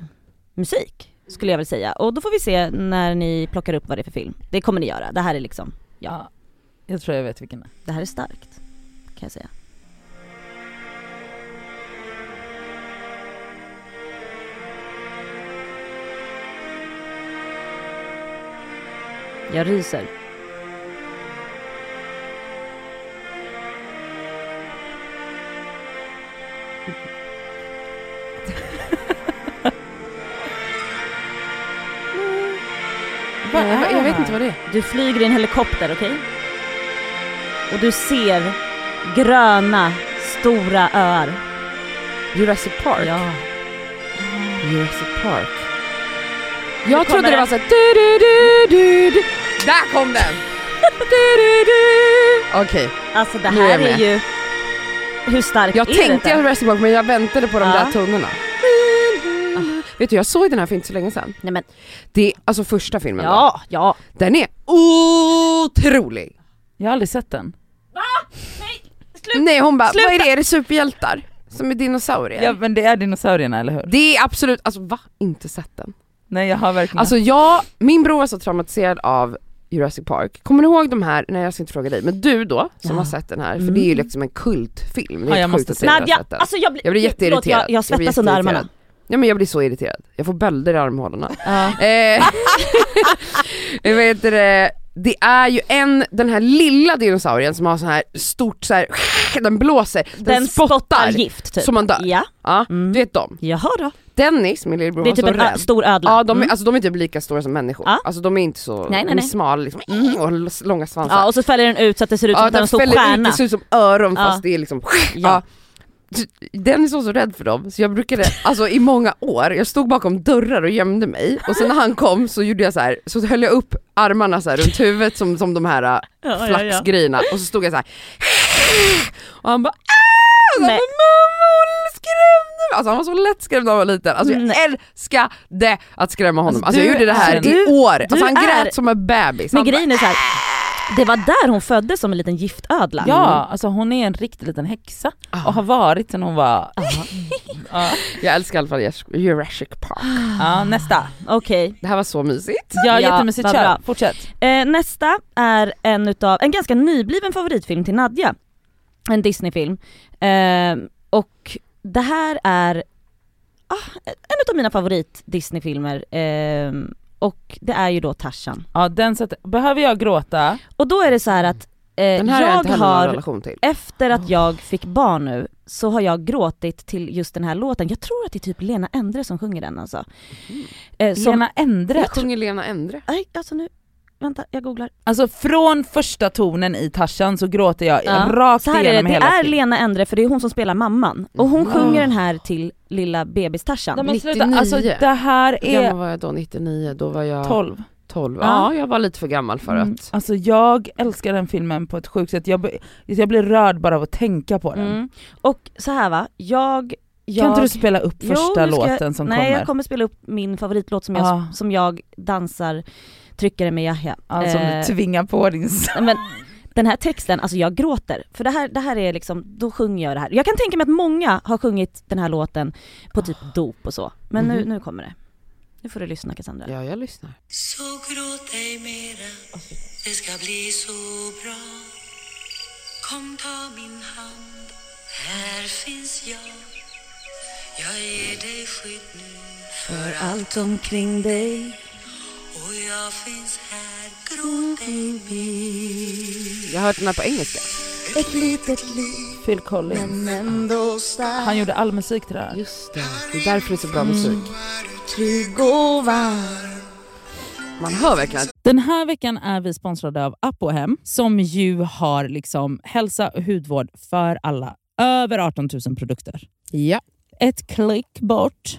musik skulle jag väl säga. Och då får vi se när ni plockar upp vad det är för film. Det kommer ni göra. Det här är liksom, Ja, jag tror jag vet vilken det är. det här är starkt kan jag säga. Jag ryser. Nej, jag, är jag vet det? inte vad det är. Du flyger i en helikopter, okej? Och du ser gröna, stora öar. Jurassic Park? Ja. Jurassic Park. Jag trodde det var såhär du, du, du, du, du. Där kom den! du, du, du. Okej, Alltså det är här jag är, med. ju... Hur starkt jag är tänkte detta? Jurassic Park men jag väntade på de Ja. där tonerna. Vet du jag såg den här för inte så länge sedan. Nej men, Det är alltså första filmen då. ja, ja. Den är otrolig! Jag har aldrig sett den. Nej hon bara, Sluta! vad är det? Är det superhjältar? Som är dinosaurier? Ja men det är dinosaurierna eller hur? Det är absolut, alltså va? Inte sett den. Nej jag har verkligen Alltså jag, min bror var så traumatiserad av Jurassic Park. Kommer du ihåg de här, nej jag ska inte fråga dig, men du då som Ja. har sett den här, för Mm. det är ju liksom en kultfilm. Det är Ja, jag måste se den. alltså jag blir, Jag blir förlåt, jätteirriterad. Jag, jag Jag svettas under armarna. Ja men jag blir så irriterad, jag får bölder i armhålorna. Ja. Eh, heter det, det är ju en, den här lilla dinosaurien som har så här stort så här, den blåser, den, Den spottar, spottar, gift typ. så man dör. Ja. Ja, Mm. du vet dem. Jaha då. Dennis, min lillebror, Det är typ en rädd. stor ödla. Ja de är, Mm. alltså, de är typ lika stora som människor, Ja. alltså de är inte så, Nej, nej, nej. smala liksom, Mm. och långa svansar. Ja och så fäller den ut så att det ser ut som att den den en stor fäller ut, stjärna. det ser ut som öron Ja. fast det är liksom, Ja. Ja. Dennis var så rädd för dem så jag brukade, alltså i många år, jag stod bakom dörrar och gömde mig och sen när han kom så gjorde jag så här, så höll jag upp armarna så här runt huvudet som, som de här äh, flaxgrejerna och så stod jag så här. och han bara "Ah!" "Men mamma hon skrämde mig! Alltså han var så lättskrämd när han var liten, alltså jag Nej. älskade att skrämma honom. Alltså, Alltså, jag du gjorde det här är- i du- år, du alltså han är- grät som en bebis. Men grejen är så här. Det var där hon föddes som en liten giftödla. Ja, alltså hon är en riktig liten häxa Ah. och har varit sen hon var... ja. Jag älskar i alla fall Jurassic Park. ja, nästa. Okej. Det här var så mysigt. Ja, Ja, jättemysigt, kör. bra. Fortsätt. Eh, nästa är en utav, en ganska nybliven favoritfilm till Nadja. En Disneyfilm. Eh, och det här är ah, en utav mina favorit Disneyfilmer. Eh, och det är ju då Tarzan. Ja, den sätter, behöver jag gråta? Och då är det så här att eh, jag jag har efter att jag fick barn nu så har jag gråtit till just den här låten. Jag tror att det är typ Lena Endre som sjunger den alltså. Eh, som, Lena Endre. Jag sjunger Lena Endre. Nej, alltså nu, vänta jag googlar. Alltså från första tonen i Tarzan så gråter jag Ja, rakt Så här är det, igenom det hela är. Lena Endre för det är hon som spelar mamman. Och hon Mm. sjunger den här till lilla bebis Tarzan. Nej men sluta, 99. alltså det här Hur gammal är var jag då? 99? Då var jag 12. 12. Ja. Ja, jag var lite för gammal för Mm. att... Alltså jag älskar den filmen på ett sjukt sätt, jag, jag blir rörd bara av att tänka på den. Mm. Och så här va, jag... jag Kan inte du spela upp Jo, första ska jag- låten som nej, kommer? jag kommer spela upp min favoritlåt som jag, Ah. som jag dansar tryckare med Yahya. Alltså om Eh, du tvingar på din men den här texten, alltså jag gråter. För det här, det här är liksom, då sjunger jag det här. Jag kan tänka mig att många har sjungit den här låten på typ dop och så. Men nu, Mhm. nu kommer det. Nu får du lyssna Cassandra. Ja, jag lyssnar. Så gråt ej mera, det ska bli så bra Kom ta min hand, här finns jag Jag ger dig skydd nu för allt omkring dig. Och jag finns här, gråt ej mer Jag har hört den här på engelska. Ett litet liv, Phil Collins. ändå stark, Han gjorde all musik till det här. Just det. Det är därför det är så bra musik. trygg och varm. Man hör verkligen Den här veckan är vi sponsrade av Apohem som ju har liksom hälsa och hudvård för alla. Över 18 000 produkter. Ja. Ett klick bort.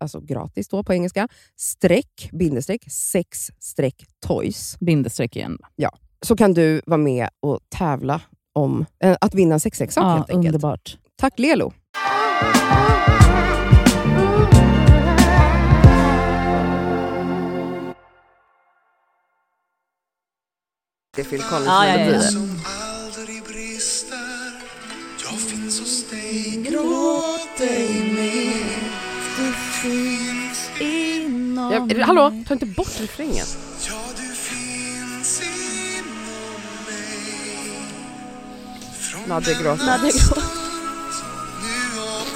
alltså gratis då på engelska, streck, bindestreck, sex streck toys. Bindestreck igen. Så kan du vara med och tävla om eh, att vinna en sexleksak Ja, helt enkelt. underbart. Tack Lelo! Det är Phil Collins Ja, ja, ja, ja. Ja, hallå, ta inte bort refrängen. ja du finns inom mig Från Nadja gråter. Nadja gråter. nu och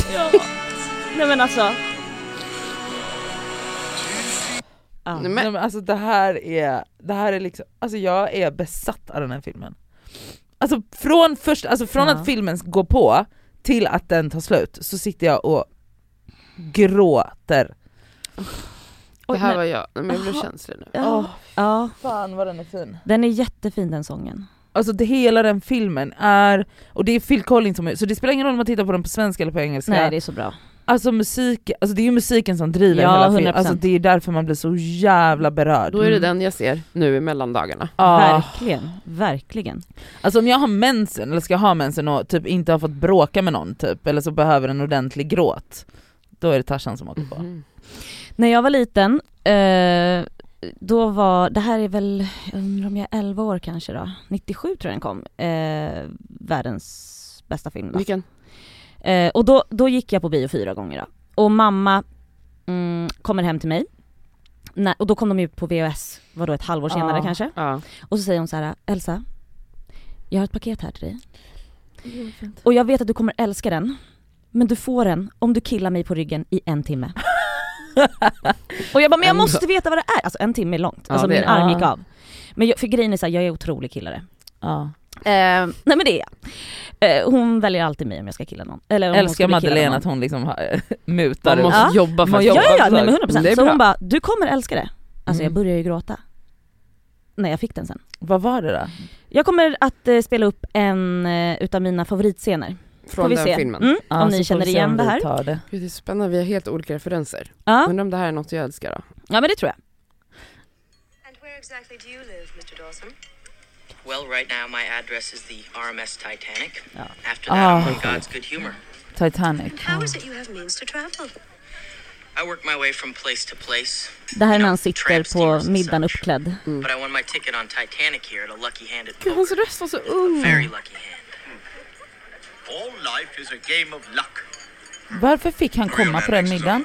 för Ja. Nej men alltså. Ja. Nej, men- Nej, men alltså det här är, det här är liksom, alltså jag är besatt av den här filmen. Alltså från, först, alltså från Ja. att filmen går på till att den tar slut så sitter jag och gråter. Det här var jag, men jag blev känslig nu. Ja. ja, Fan vad den är fin. den är jättefin den sången. Alltså det, hela den filmen är, och det är Phil Collins som är, så det spelar ingen roll om man tittar på den på svenska eller på engelska. Nej det är så bra. Alltså musik, alltså det är ju musiken som driver Ja, hela filmen, 100%. alltså det är därför man blir så jävla berörd. Då är det den jag ser nu i mellandagarna. Ja. Verkligen, verkligen. Alltså om jag har mensen, eller ska ha mensen och typ inte har fått bråka med någon typ, eller så behöver en ordentlig gråt, då är det Tarzan som åker på. Mhm. När jag var liten, eh, då var, det här är väl, jag undrar om jag är 11 år kanske då, 97 tror jag den kom, eh, världens bästa film då. Vilken? Eh, och då, då gick jag på bio fyra gånger då. Och mamma mm, kommer hem till mig, Nä, och då kom de ut på VHS, vadå ett halvår senare Ja. kanske? Ja. Och så säger hon så här: Elsa, jag har ett paket här till dig. Och jag vet att du kommer älska den, men du får den om du killar mig på ryggen i en timme. och jag bara, men jag måste veta vad det är! Alltså en timme är långt, Ja, alltså är min arm Ja. gick av. Men jag, för grejen är så här, jag är otrolig killare. Ja. Eh, nej men det är jag. Eh, hon väljer alltid mig om jag ska killa någon. Eller om Älskar Madeleine att hon liksom har- mutar Man måste Ja. jobba för Man att jobbar Ja ja, nej men 100%. Det är Så hon bara, du kommer älska det. Alltså jag Mm. började ju gråta. När jag fick den sen. Vad var det då? Jag kommer att eh, spela upp en eh, utav mina favoritscener. Från den se. filmen. Mm, Ja, om ni känner igen om det här. det. Gud, det är spännande, vi har helt olika referenser. Ja, Undrar om det här är något jag älskar då? ja men det tror jag. And where exactly do you live, Mr. Dawson? Well, right now my address is the RMS Titanic. After Ah. that, I'm on God's good humor. Titanic. How is it you have means to travel? I work my way from place to place, Det här är när han sitter på and middagen uppklädd. but I won my ticket on Titanic here at a lucky-handed Gud, hans röst var så ung. Very lucky hand. Varför fick han komma på den middagen?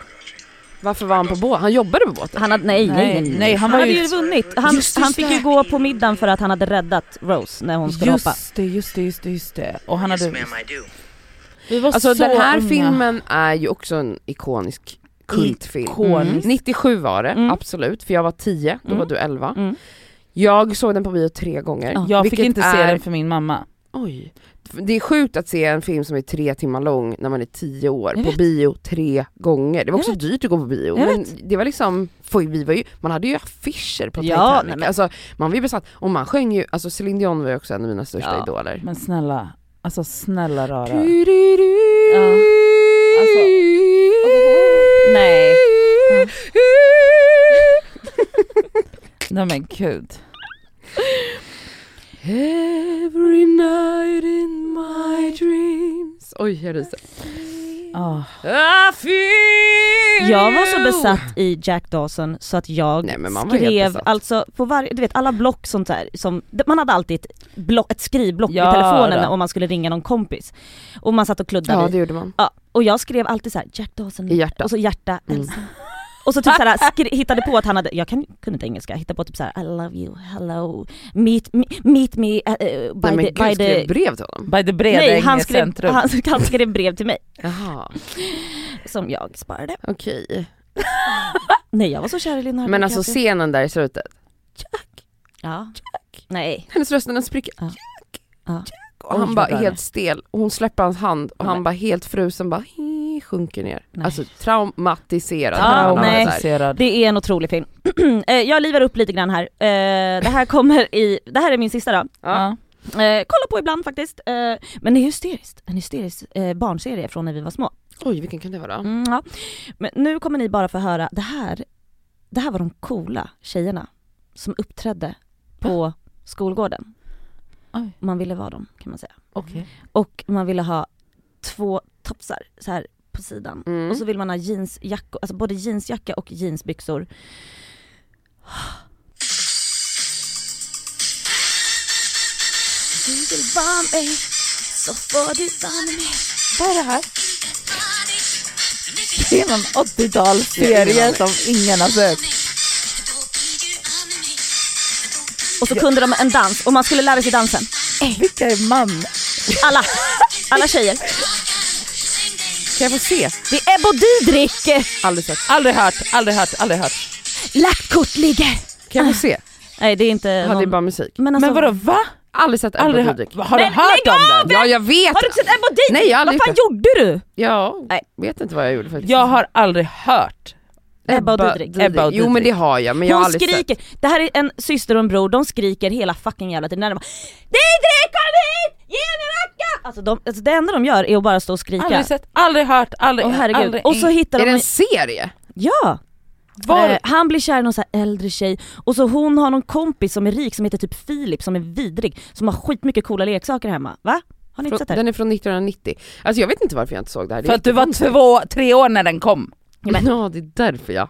Varför var han på båt? Han jobbade på båten? Han hade, nej, nej, nej, nej. han han, hade ju- vunnit. Han, Just det, han just fick det. ju gå på middagen för att han hade räddat Rose när hon skulle hoppa. Just det, just det, just det, just det. Och han hade... Vi var Alltså så den här unga. filmen är ju också en ikonisk kultfilm. Ikonisk. 97 var det, Mm. absolut, för jag var 10, då Mm. var du 11. Mm. Jag såg den på bio tre gånger. Ja. Jag fick inte se den för min mamma. Oj. Det är sjukt att se en film som är tre timmar lång när man är 10 år på bio tre gånger. Det var också dyrt att gå på bio Jag men det var liksom, för vi var ju, man hade ju affischer på Ja, Titanic. nej men- Alltså, man var ju besatt, och man sjöng ju, alltså Céline Dion var ju också en av mina största Ja. idoler. Men snälla, alltså snälla rara. Ja. Alltså, Nej. Nej men gud. Every night in my dreams. Oj, jag ryser. Feel Jag var så besatt i Jack Dawson så att jag Nej, skrev alltså på varje, du vet alla block sånt där, som, man hade alltid ett, block, ett skrivblock Ja, i telefonen då. om man skulle ringa någon kompis. Och man satt och kluddade Ja det gjorde man. Ja, och jag skrev alltid så här: Jack Dawson, I hjärtat. och så hjärta, Mm. Och så typ såhär, skri- hittade på att han hade, jag kan, kunde inte engelska, hittade på typ såhär I love you, hello, meet, me, meet me uh, by Nej men the, gud, by skrev the brev till honom? By the breda Nej han skrev, centrum. han, han skrev brev till mig Jaha, som jag sparade. okej. Nej jag var så kär i Leonardo Men alltså DiCaprio. scenen där i slutet, Ja. Nej. hennes röst den spricker. Ja. Ja. Och Oj, han vad bara det. helt stel, och hon släpper hans hand och Ja, han bara helt frusen bara hi, sjunker ner. Nej. Alltså traumatiserad. Ja, så här, Traumatiserad. Det är en otrolig film. Eh, jag livar upp lite grann här. Eh, det här kommer i, det här är min sista då. Ja. Eh, kolla på ibland faktiskt. Eh, men det är hysteriskt. En hysterisk eh, barnserie från när vi var små. Oj vilken kan det vara? Mm, ja. Men nu kommer ni bara få höra, det här, det här var de coola tjejerna som uppträdde på skolgården. Oj. Man ville vara dem kan man säga. Okej. Och man ville ha två topsar så här på sidan. Mm. Och så vill man ha jeansjackor, alltså både jeansjacka och jeansbyxor. Du vill vara med, så får du vara med. Vad är det här? Det är någon 80-talsserie som ingen har sett. Och så kunde de en dans och man skulle lära sig dansen. Vilka är man? Alla, alla tjejer. Kan jag få se? Det är Ebba Didrik! Aldrig sett. Aldrig hört, aldrig hört, aldrig hört. Lagt kort ligger. Kan jag få se? Nej det är inte Ja, det är någon... bara musik. Men, alltså, Men vadå va? Aldrig sett Ebba Aldrig hört. Didrik. Har du Men hört om av! den? Ja jag vet! Har du sett Ebba Didrik? Nej, jag har aldrig Vad fan gjorde du? Ja, Nej. vet inte vad jag gjorde faktiskt. Jag har aldrig hört. Ebba och Didrik. Ebba och Jo men det Didrik. har jag, men jag har Hon aldrig skriker, sett. det här är en syster och en bror, de skriker hela fucking jävla tiden när de bara Didrik kom hit! Ge mig racka! Alltså, de, alltså det enda de gör är att bara stå och skrika. Aldrig sett, aldrig hört, aldrig, Åh herregud. aldrig. Och så hittar Är de det en serie? Ja! Var? Eh, han blir kär i någon så här äldre tjej och så hon har någon kompis som är rik som heter typ Filip som är vidrig som har skitmycket coola leksaker hemma. Va? Har ni inte sett det? den är från 1990. Alltså jag vet inte varför jag inte såg det här. Det För att du var två, tre år när den kom. men- Ja det är därför ja.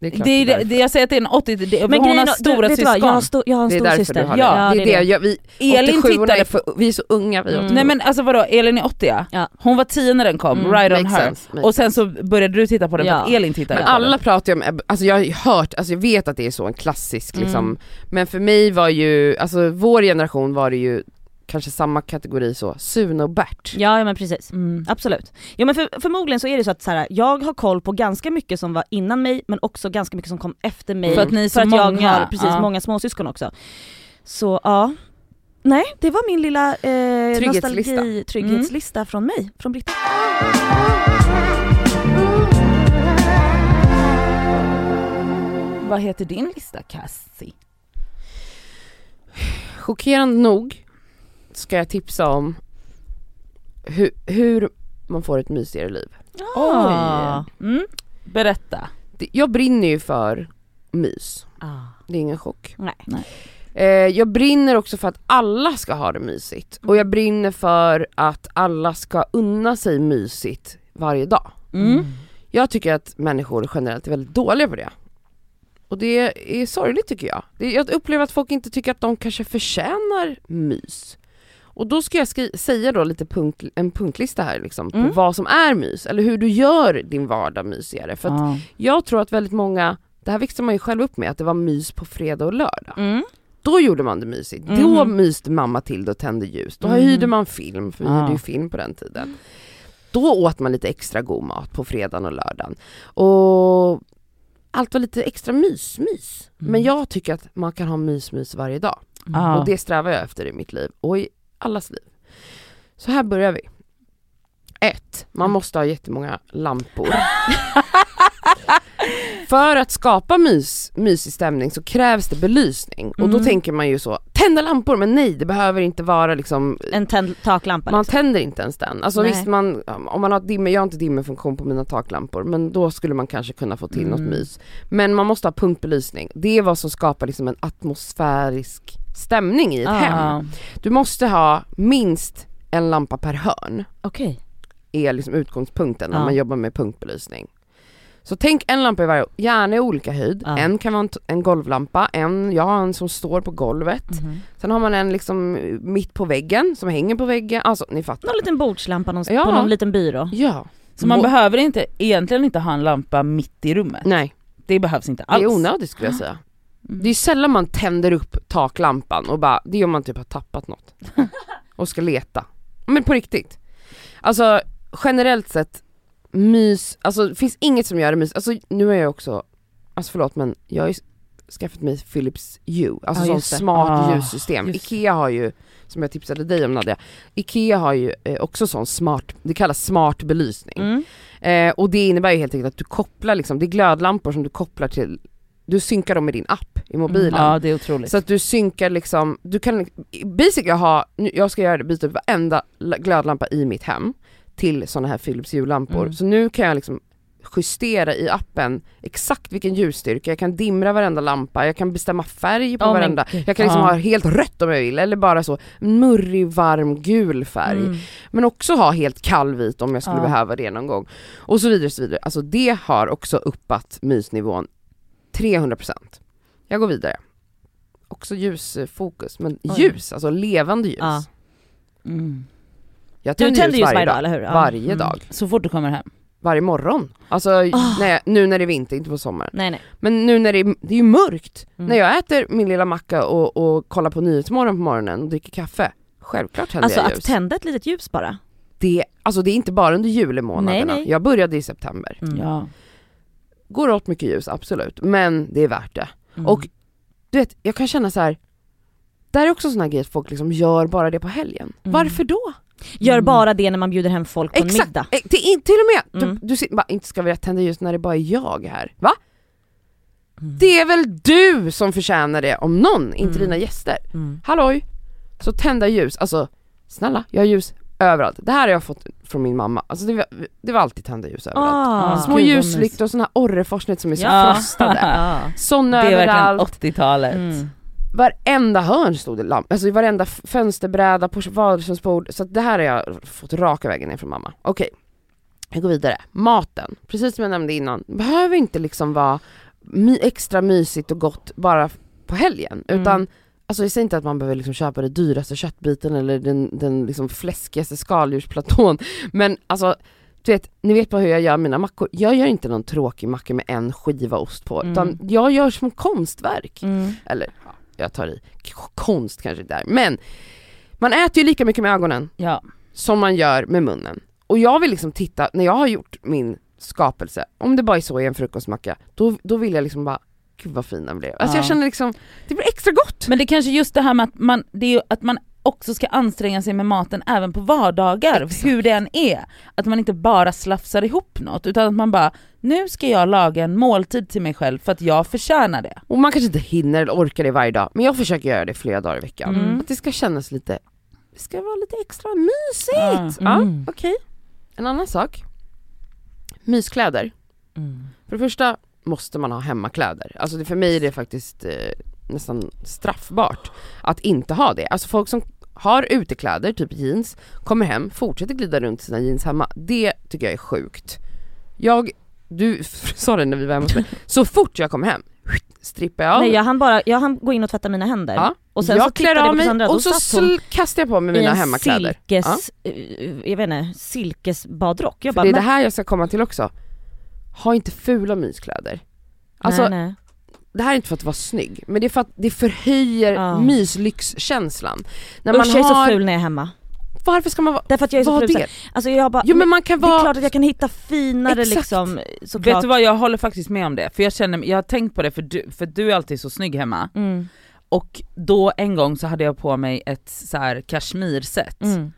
Det är klart Det är, det, jag säger att det är en 80, det, Men hon grejen har du, stora du vad, syskon. jag har, sto, jag har en stor syster. har Ja, det. Är det, Jag, vi, Elin 87 tittade är för, vi är så unga vi är Mm. 87. Nej men alltså vadå, Elin är 80 ja. Ja. Hon var 10 när den kom, Mm, right on her. sense, Och sen så började du titta på den för att Ja. Elin tittade Men på alla den. pratar ju om, alltså jag har hört, alltså jag vet att det är så en klassisk Mm. liksom, men för mig var ju, alltså vår generation var det ju kanske samma kategori så, Sune och Bert. Ja, ja men precis. Mm. Absolut. Ja men för, förmodligen så är det så att så här, jag har koll på ganska mycket som var innan mig men också ganska mycket som kom efter mig. För att ni är så för att jag många. har precis Ja. många småsyskon också. Så ja. Nej, det var min lilla eh, Trygghetslista. nostalgi, trygghetslista från mig, från Britta. Vad heter din lista Cassie? Chockerande nog ska jag tipsa om hur, hur man får ett mysigare liv. Ah. Mm. Berätta. Jag brinner ju för mys, Ah. det är ingen chock. Nej. Eh, jag brinner också för att alla ska ha det mysigt och jag brinner för att alla ska unna sig mysigt varje dag. Mm. Jag tycker att människor generellt är väldigt dåliga på det. Och det är sorgligt tycker jag. Jag upplever att folk inte tycker att de kanske förtjänar mys. Och då ska jag skri- säga då lite punkt, en punktlista här liksom, Mm. på vad som är mys, eller hur du gör din vardag mysigare. För Ja. jag tror att väldigt många, det här växte man ju själv upp med, att det var mys på fredag och lördag. Mm. Då gjorde man det mysigt. Då Mhm. myste mamma till det och tände ljus. Då Mhm. hyrde man film, för vi Ja. hyrde ju film på den tiden. Då åt man lite extra god mat på fredagen och lördagen. Och allt var lite extra mys-mys. Mm. Men jag tycker att man kan ha mys-mys varje dag. Ja. Och det strävar jag efter i mitt liv och allas liv. Så här börjar vi. Ett, Man måste ha jättemånga lampor. För att skapa mys, mysig stämning så krävs det belysning och då Mm. tänker man ju så, tända lampor men nej det behöver inte vara liksom En tänd taklampa man liksom. tänder inte ens den. Alltså Nej. visst man, om man har dimmer, jag har inte dimmerfunktion på mina taklampor men då skulle man kanske kunna få till något Mm. mys. Men man måste ha punktbelysning, det är vad som skapar liksom en atmosfärisk stämning i ett hem. Ja. Du måste ha minst en lampa per hörn, Okej. är liksom utgångspunkten när Ja. man jobbar med punktbelysning. Så tänk en lampa i varje, gärna i olika höjd. Ja. En kan vara en, en golvlampa, en, jag har en som står på golvet. Mhm. Sen har man en liksom mitt på väggen som hänger på väggen, alltså ni fattar. Någon liten bordslampa någonstans, Ja. på någon liten byrå. Ja. Så man Må- behöver inte, egentligen inte ha en lampa mitt i rummet. Nej, Det behövs inte det alls. är onödigt skulle jag säga. Mm. Det är sällan man tänder upp taklampan och bara, det är om man typ har tappat något. och ska leta. Men på riktigt. Alltså generellt sett, mys, alltså det finns inget som gör det mys, alltså nu är jag också, alltså förlåt men jag har ju skaffat mig Philips Hue, alltså Ja, sånt smart Ah, ljussystem. Ikea har ju, som jag tipsade dig om Nadja, Ikea har ju eh, också sån smart, det kallas smart belysning. Mm. Eh, och det innebär ju helt enkelt att du kopplar liksom, det är glödlampor som du kopplar till, du synkar dem med din app i mobilen. Ja det är otroligt. Så att du synkar liksom, du kan basically ha, jag ska göra det, byta ut varenda la- glödlampa i mitt hem till sådana här Philips Hue-lampor. Mm. Så nu kan jag liksom justera i appen exakt vilken ljusstyrka, jag kan dimra varenda lampa, jag kan bestämma färg på men varenda, jag kan liksom Ja. ha helt rött om jag vill, eller bara så murrig, varm, gul färg. Mm. Men också ha helt kallvit om jag skulle Ja. behöva det någon gång. Och så vidare, och så vidare. Alltså det har också uppat mysnivån 300%. Jag går vidare. Också ljusfokus, men Oj. ljus, alltså levande ljus. Ja. Mm. Jag Du tänder tänder ljus varje dag. eller hur? Ja. Varje Mm. dag. Så fort du kommer hem. Varje morgon. Alltså Ah. när, nu när det är vinter, inte på sommaren. Nej nej. Men nu när det är, det är ju mörkt. Mm. När jag äter min lilla macka och, och kollar på Nyhetsmorgon på morgonen och dricker kaffe, självklart tänder Alltså jag att ljus. tända ett litet ljus bara. det, alltså det är inte bara under julemånaderna. Nej, nej. Jag började i september. Mm. Ja. Går åt mycket ljus, absolut. Men det är värt det. Mm. Och du vet, jag kan känna så här. Där är också en sån här grej att folk liksom gör bara det på helgen. Mm. Varför då? Gör Mm. bara det när man bjuder hem folk på en Exakt! middag. Eh, Till, till och med! Mm. Du, du ser, bara, inte ska vi tända ljus när det bara är jag här. Va? Mm. Det är väl du som förtjänar det om någon, inte Mm. dina gäster. Mm. Halloj! Så tända ljus, alltså snälla, jag har ljus överallt. Det här har jag fått från min mamma, alltså det var, det var alltid tända ljus överallt. Ah. Små Gud, ljuslyktor och såna här Orreforsnät som är så Ja. frostade. Ja. Såna Det är verkligen överallt. 80-talet. Mm. Varenda hörn stod det lamp, alltså i varenda fönsterbräda, på vardagsrumsbord, så att det här har jag fått raka vägen ner från mamma. Okej, jag går vidare. Maten, precis som jag nämnde innan, behöver inte liksom vara my- extra mysigt och gott bara på helgen, Mm. utan Alltså jag säger inte att man behöver liksom köpa den dyraste köttbiten eller den, den liksom fläskigaste skaldjursplatån, men alltså du vet, ni vet bara hur jag gör mina mackor. Jag gör inte någon tråkig macka med en skiva ost på, Mm. utan jag gör som konstverk. Mm. Eller ja, jag tar i, konst kanske inte är, men man äter ju lika mycket med ögonen Ja. som man gör med munnen. Och jag vill liksom titta, när jag har gjort min skapelse, om det bara är så i en frukostmacka, då, då vill jag liksom bara, gud vad fin den blev. Alltså jag Ja. känner liksom, det blir extra gott! Men det är kanske just det här med att man, det är ju att man också ska anstränga sig med maten även på vardagar, Exakt. hur det än är. Att man inte bara slafsar ihop något, utan att man bara, nu ska jag laga en måltid till mig själv för att jag förtjänar det. Och man kanske inte hinner eller orkar det varje dag, men jag försöker göra det flera dagar i veckan. Mm. Att det ska kännas lite, det ska vara lite extra mysigt! Ja, Mm. okej. En annan sak, myskläder. Mm. För det första måste man ha hemmakläder. Alltså det, för mig är det faktiskt eh, nästan straffbart att inte ha det. Alltså folk som har utekläder, typ jeans, kommer hem, fortsätter glida runt i sina jeans hemma. Det tycker jag är sjukt. Jag, du sa det när vi var hemma hos mig, så fort jag kommer hem, strippar jag av. Nej jag hann bara, jag hann gå in och tvätta mina händer. Ja. Och sen jag så klär av på mig Sandra, och så sl- kastar jag på mig i mina en hemmakläder. silkes, eh, jag vet inte, silkesbadrock. Jag För bara, det är det men- här jag ska komma till också. Ha inte fula myskläder. Alltså nej, nej. det här är inte för att vara snygg, men det är för att det förhöjer Ja. myslyxkänslan. När Usch jag är så ful när jag är hemma. Varför ska man vara, Därför att jag är så vara ful. Alltså jag bara, Jo men man kan det är vara, klart att jag kan hitta finare Exakt. liksom såklart. Vet du vad, jag håller faktiskt med om det. För jag känner, jag har tänkt på det för du, för du är alltid så snygg hemma. Mm, Och då en gång så hade jag på mig ett så här kashmirset. mm.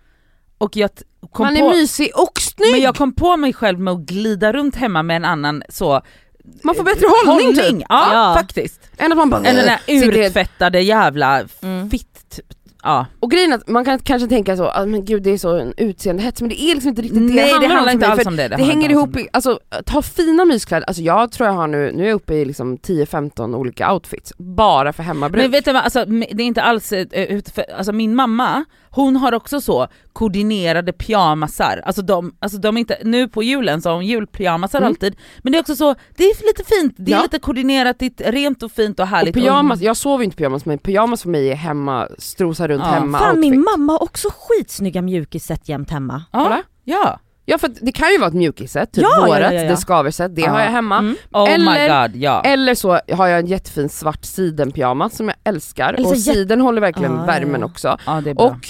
Och jag man på, är mysig och snygg! men jag kom på mig själv med att glida runt hemma med en annan så man får bättre hållning, typ. Ja, Ja. faktiskt. Än att man bara Eller den där helt- urtvättade jävla Mm. fitt, ja. Och grejen är att man kan kanske tänka så, ah, men gud det är så en utseendehets, men det är liksom inte riktigt det Nej det det handlar, inte alls om det. Det, handlar hänger ihop, i, alltså att ha fina myskläder, alltså jag tror jag har nu, nu är jag uppe i liksom 10-15 olika outfits, bara för hemmabruk. Men vet du vad, alltså, det är inte alls, eh, alltså min mamma, hon har också så koordinerade pyjamasar, alltså de, alltså de är inte, nu på julen så har hon julpyjamasar Mm. alltid, men det är också så, det är lite fint, det är Ja. lite koordinerat, det är rent och fint och och härligt. pyjamas, jag sover inte pyjamas men pyjamas för mig är hemma, strosa runt Ja. hemma Fan outfit. min mamma har också skitsnygga mjukisset jämt hemma. ja, ja. Ja för det kan ju vara ett mjukisset, typ Ja, ja, vårat, ja, ja. det skaverset, det Ja. har jag hemma. Mm. Oh my Eller- god, ja. Eller så har jag en jättefin svart sidenpyjamas som jag älskar, Eller så och siden håller verkligen Ja, ja, värmen ja. också. ja det är bra. Och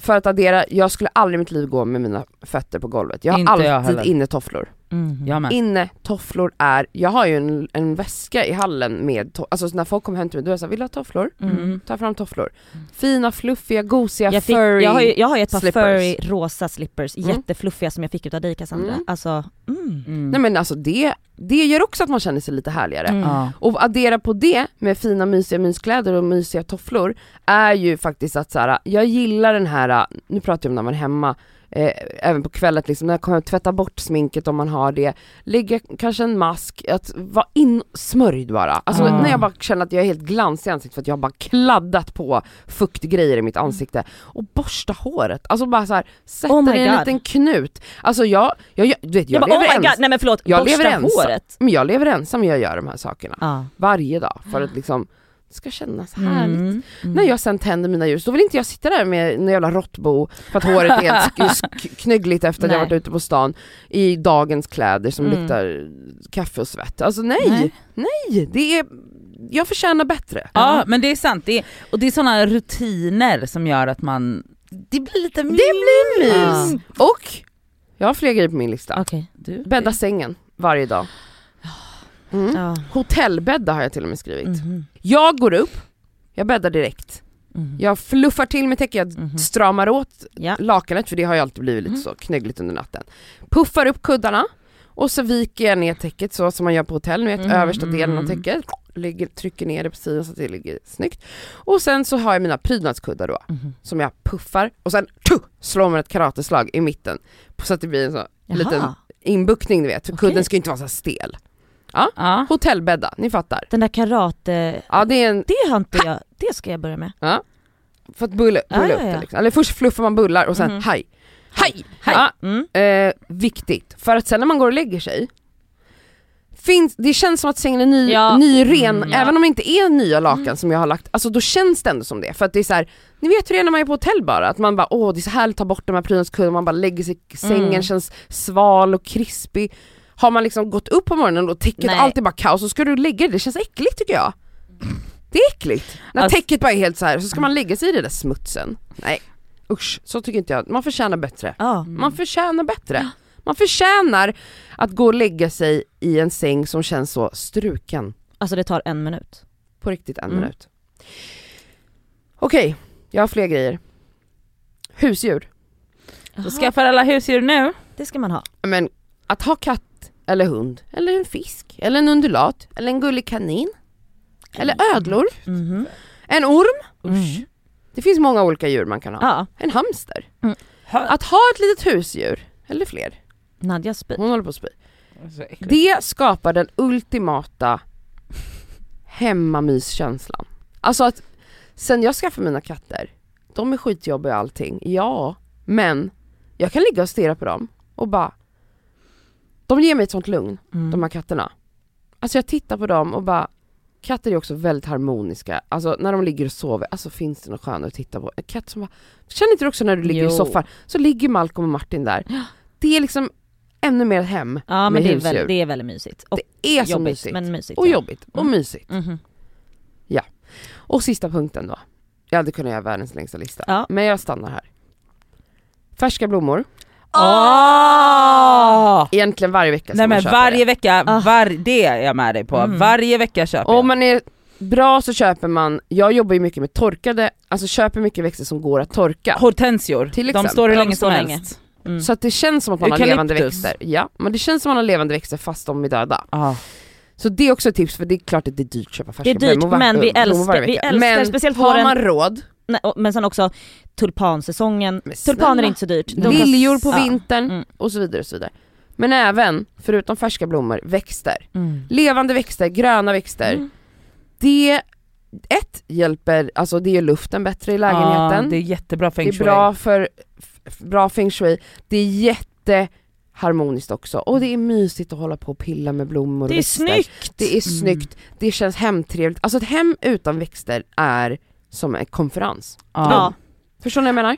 för att addera, jag skulle aldrig i mitt liv gå med mina fötter på golvet. Jag har Inte jag alltid heller. innetofflor. Mm. jag med. Innetofflor är, jag har ju en, en väska i hallen med, to- alltså när folk kommer hem till mig då är jag såhär, vill du ha tofflor? Mm. Ta fram tofflor. Fina, fluffiga, gosiga, Jag, fick, furry. jag, har ju, jag har ju ett par slippers. furry rosa slippers, Mm. jättefluffiga som jag fick utav dig Cassandra. Mm. Alltså, mm. Mm. Nej men alltså det, det gör också att man känner sig lite härligare. Mm. Och addera på det med fina mysiga myskläder och mysiga tofflor är ju faktiskt att så här, jag gillar den här, nu pratar jag om när man är hemma, eh, även på kvällen liksom, när jag kommer tvätta bort sminket om man har det, lägga kanske en mask, att vara insmörjd bara. Alltså Ah. när jag bara känner att jag är helt glansig i ansiktet för att jag har bara kladdat på fuktgrejer i mitt ansikte. Och borsta håret, alltså bara så här, sätta Oh i en liten knut. Alltså jag, jag, jag, du vet, jag, Jag, bara oh lever god, ens, nej men förlåt, jag borsta lever ensam. håret. men jag lever ensam och jag gör de här sakerna Ja. varje dag för att liksom det ska kännas härligt. Mm. Mm. När jag sen tänder mina ljus, då vill inte jag sitta där med en jävla råttbo för att håret är helt knöggligt efter att jag Nej. varit ute på stan i dagens kläder som Mm. luktar kaffe och svett. Alltså nej, nej, det är, jag förtjänar bättre. Ja men det är sant, det är, och det är sådana rutiner som gör att man, det blir lite mys. Det blir mys! Ja. Och jag har fler grejer på min lista. Okej. Du, Bädda sängen varje dag. Mm. Ja. Hotellbädda har jag till och med skrivit. Mhm. Jag går upp, jag bäddar direkt. Mhm. Jag fluffar till med täcket, jag Mhm. stramar åt Ja. lakanet för det har ju alltid blivit lite Mm. så knöggligt under natten. Puffar upp kuddarna och så viker jag ner täcket så som man gör på hotell, ni vet Mm. översta delen av täcket. Lägger, trycker ner det på sidan så att det ligger snyggt. Och sen så har jag mina prydnadskuddar då Mhm. som jag puffar och sen tju, slår man ett karateslag i mitten så att det blir en så Jaha. liten inbuktning du vet, Okej. kudden ska ju inte vara så stel. Ja. Hotellbädda, ni fattar. Den där karate, Ja det är en, det har inte jag, det ska jag börja med. för att bulla, Ja, bulla ja, upp ja. det liksom. Eller först fluffar man bullar och sen Mhm. haj. Haj! Hej. Ja, Mm. Eh, viktigt, för att sen när man går och lägger sig Finns, det känns som att sängen är ny, Ja. nyren, Mm, ja. även om det inte är nya lakan som jag har lagt, alltså då känns det ändå som det. För att det är så här, ni vet hur det är när man är på hotell bara, att man bara åh det är så härligt att ta bort de här prydnadskuddarna, man bara lägger sig i sängen, Mm. känns sval och krispig. Har man liksom gått upp på morgonen och täcket Nej. allt är bara kaos, så ska du lägga det, det känns äckligt tycker jag. Det är äckligt. När Alltså- täcket bara är helt så här så ska man lägga sig i den där smutsen. Nej, usch, så tycker inte jag. Man förtjänar bättre. Ja. Man förtjänar bättre. Man förtjänar att gå och lägga sig i en säng som känns så struken. Alltså det tar en minut. På riktigt en Mm. minut. Okej, jag har fler grejer. Husdjur. Så skaffar alla husdjur nu. Det ska man ha. Men att ha katt eller hund, eller en fisk, eller en undulat, eller en gullig kanin. Eller ödlor, Mhm. en orm. Mm. Det finns många olika djur man kan ha. Ja, En hamster. Mm. Att ha ett litet husdjur, eller fler, Nadjas spy. hon håller på att spy. Det skapar den ultimata hemmamyskänslan. Alltså att sen jag skaffade mina katter, de är skitjobbiga och allting, ja, men jag kan ligga och stirra på dem och bara, de ger mig ett sånt lugn, Mm. de här katterna. Alltså jag tittar på dem och bara, katter är också väldigt harmoniska, alltså när de ligger och sover, alltså finns det något skönare att titta på? En katt som bara, känner inte du också när du ligger Jo. i soffan, så ligger Malcolm och Martin där. Det är liksom ännu mer hem Ja men med det är, husdjur. väl, det är väldigt mysigt. Och det är så jobbigt, mysigt. men mysigt. och ja. jobbigt och Mm. mysigt. Mhm. Och sista punkten då. Jag hade kunnat göra världens längsta lista, Ja. men jag stannar här. Färska blommor, Åh! egentligen varje vecka ska Nej man men köpa varje det. vecka, Ah. var, det är jag med dig på. Mm. Varje vecka köper Om jag. man är bra så köper man, jag jobbar ju mycket med torkade, alltså köper mycket växter som går att torka. Hortensior, Till de exempel. står hur De länge står som helst. Mm. Så att det känns som att man har Eukalyptus. levande växter. Ja, men det känns som att man har levande växter fast de är döda. Ah. Så det är också ett tips för det är klart att det är dyrt att köpa färska Det är dyrt, men vi älskar- vi älskar men speciellt har man råd, Nej, men sen också tulpansäsongen, tulpaner är inte så dyrt. De liljor på Ja. vintern Mm. och så vidare och så vidare. Men även, förutom färska blommor, växter. Mm. Levande växter, gröna växter. Mm. Det, ett, hjälper, alltså det gör luften bättre i lägenheten. Ah, det är jättebra feng Det är shui. bra för bra feng shui, det är jätteharmoniskt också och det är mysigt att hålla på och pilla med blommor och Det är växter. snyggt! Det är snyggt, det känns hemtrevligt. Alltså ett hem utan växter är som en konferens. Ja. Ja. Förstår ni vad jag menar?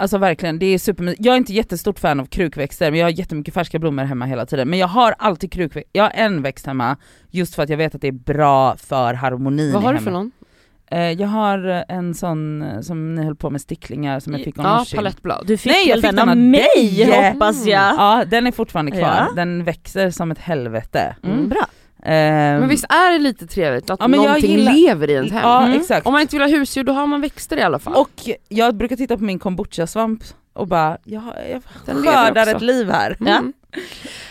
Alltså verkligen, det är supermysigt. Jag är inte jättestort fan av krukväxter men jag har jättemycket färska blommor hemma hela tiden. Men jag har alltid krukväxter, jag har en växt hemma just för att jag vet att det är bra för harmonin Vad har du för någon? Eh, jag har eh, en sån eh, som ni höll på med sticklingar som jag fick av Ja, palettblad. Du fick Nej, jag fick den den av mig hoppas jag? Ja den är fortfarande kvar, Ja. den växer som ett helvete. Mm, bra. Ehm, Men visst är det lite trevligt att Ja, någonting gillar- lever i ens hem? Ja Mm. exakt. Om man inte vill ha husdjur då har man växter i alla fall. Och jag brukar titta på min kombucha-svamp och bara, jag, jag skördar ett liv här. Mm.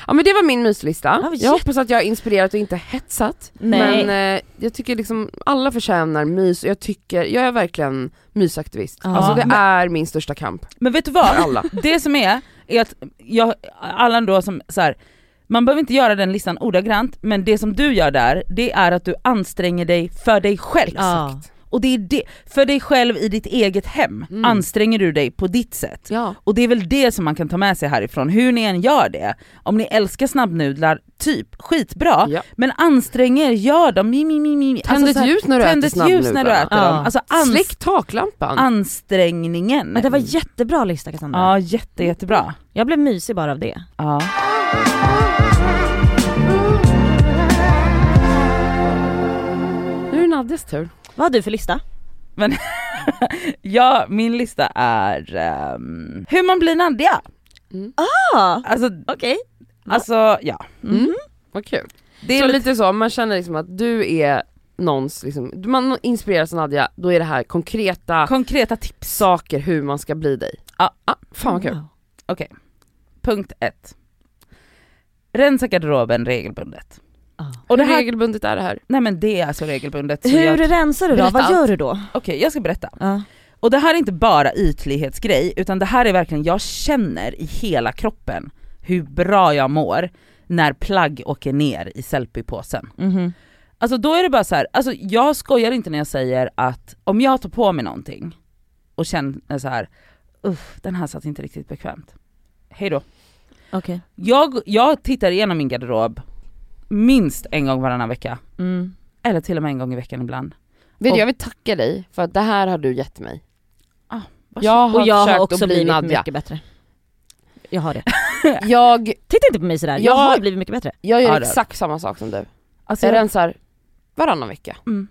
Ja men det var min myslista. Ja, jag hoppas att jag har inspirerat och inte hetsat. Nej. Men eh, jag tycker liksom alla förtjänar mys och jag tycker, jag är verkligen mysaktivist. Ja. Alltså det Men- är min största kamp Men vet du vad? alla. Det som är, är att jag, Allan då som så här, man behöver inte göra den listan ordagrant, men det som du gör där, det är att du anstränger dig för dig själv. Ja. Och det är det, för dig själv i ditt eget hem, Mm. anstränger du dig på ditt sätt. Ja. Och det är väl det som man kan ta med sig härifrån, hur ni än gör det. Om ni älskar snabbnudlar, typ, skitbra. Ja. Men ansträng er, gör dem, mi, mi, mi, mi. Tänd Alltså ett ljus när du äter ett ljus när du snabbnudlar. äter Ja. dem. Alltså ans- Släck taklampan. ansträngningen. Men det var jättebra lista Cassandra. Ja jätte, jättebra. Jag blev mysig bara av det. Ja. Nu är det Nadjas tur. Vad har du för lista? ja, min lista är ehm, hur man blir Nadja. Ah, Alltså, okej. alltså ja. Mm. Vad kul. Det är så lite, lite så, man känner liksom att du är någons, liksom, man inspireras av Nadja, då är det här konkreta konkreta tips. saker hur man ska bli dig. Ja. Ah, fan vad kul. Wow. Okej, punkt ett. Rensa garderoben regelbundet. Ah. Och det här, regelbundet är det här? nej men det är alltså regelbundet. så Hur jag- rensar du då? Vad gör du då? Okej jag ska berätta. Ja. Och det här är inte bara ytlighetsgrej, utan det här är verkligen, jag känner i hela kroppen hur bra jag mår när plagg åker ner i selfie-påsen. Mhm. Alltså då är det bara så här, alltså jag skojar inte när jag säger att om jag tar på mig någonting och känner så här, uff den här satt inte riktigt bekvämt. Hej Okej. Jag, jag tittar igenom min garderob minst en gång varannan vecka, Mm. eller till och med en gång i veckan ibland. Vet Och- jag vill tacka dig för att det här har du gett mig. Varsågod. Jag har Och jag har också blivit Nadja. mycket bättre. Jag har det. Jag, Titta inte på mig sådär, jag Jag har- blivit mycket bättre. jag gör Ja, exakt samma sak som du. Alltså, Jag jag, rensar varannan vecka. mm.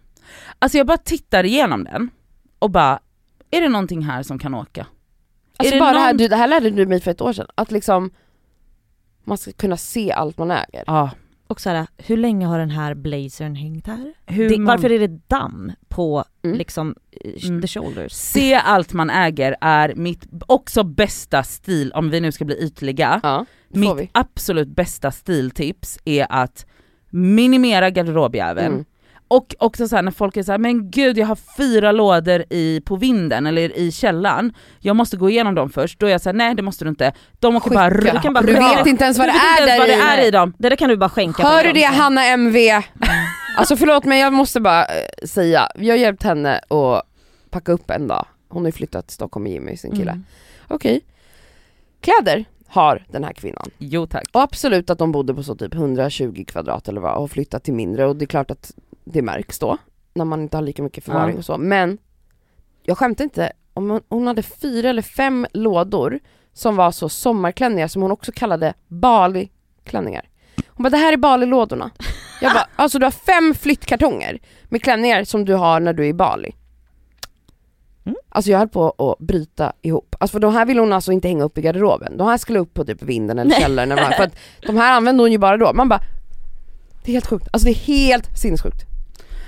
alltså jag bara tittar igenom den och bara, är det någonting här som kan åka? Alltså det bara det här, någon- du, det här lärde du mig för ett år sedan, att liksom man ska kunna se allt man äger. Ja. Och såhär, hur länge har den här blazern hängt här? Hur Det, man- varför är det damm på Mm. liksom eh, Mm. the shoulders? Se allt man äger är mitt också bästa stil, om vi nu ska bli ytliga, Ja, mitt vi. absolut bästa stiltips är att minimera garderobjäveln. Mm. Och också såhär när folk är såhär, men gud jag har fyra lådor i, på vinden eller i källaren, jag måste gå igenom dem först. Då är jag såhär, nej det måste du inte. De åker bara runt. kan bara du vet inte ens vad Du det är ens vad det där är i dem. Det där kan du bara skänka Hör du det Hanna MV? Alltså förlåt men jag måste bara eh, säga, vi har hjälpt henne att packa upp en dag. Hon har ju flyttat till Stockholm med Jimmy, sin kille. Mm. Okej. Kläder, har den här kvinnan. Jo tack. Och absolut att de bodde på så typ 120 kvadrat eller vad och flyttat till mindre och det är klart att det märks då när man inte har lika mycket förvaring Ja. och så. Men jag skämtar inte, om hon, hon hade fyra eller fem lådor som var så sommarklänningar som hon också kallade Bali-klänningar. Hon bara det här är Bali-lådorna. Jag bara alltså du har fem flyttkartonger med klänningar som du har när du är i Bali. Mm. Alltså jag höll på att bryta ihop. Alltså för de här ville hon alltså inte hänga upp i garderoben. De här skulle upp på typ vinden eller källaren eller vad- för att de här använde hon ju bara då. Man bara Det är helt sjukt, alltså det är helt sinnessjukt.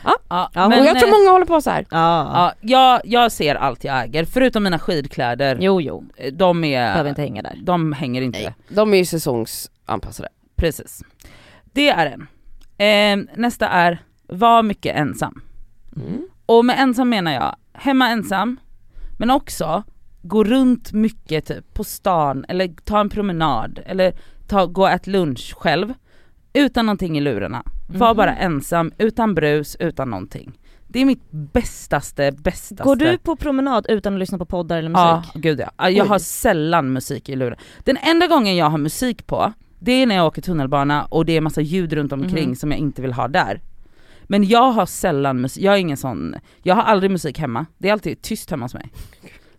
Ja, Ja, och jag tror eh, många håller på så här. Ja. Ja, jag, jag ser allt jag äger, förutom mina skidkläder. Jo jo, Eh, De är... behöver inte hänga där. De hänger inte. Nej, de är ju säsongsanpassade. Precis. Det är en. Eh, nästa är, var mycket ensam. Mm. Och med ensam menar jag hemma ensam, men också gå runt mycket typ på stan eller ta en promenad eller ta, gå och ät lunch själv utan någonting i lurarna. Var Mhm. bara ensam, utan brus, utan någonting. Det är mitt bästaste, bästaste. Går du på promenad utan att lyssna på poddar eller musik? Ja, gud ja. Jag Oj. har sällan musik i luren. Den enda gången jag har musik på, det är när jag åker tunnelbana och det är massa ljud runt omkring Mhm. som jag inte vill ha där. Men jag har sällan musik, jag är ingen sån, jag har aldrig musik hemma. Det är alltid tyst hemma hos mig.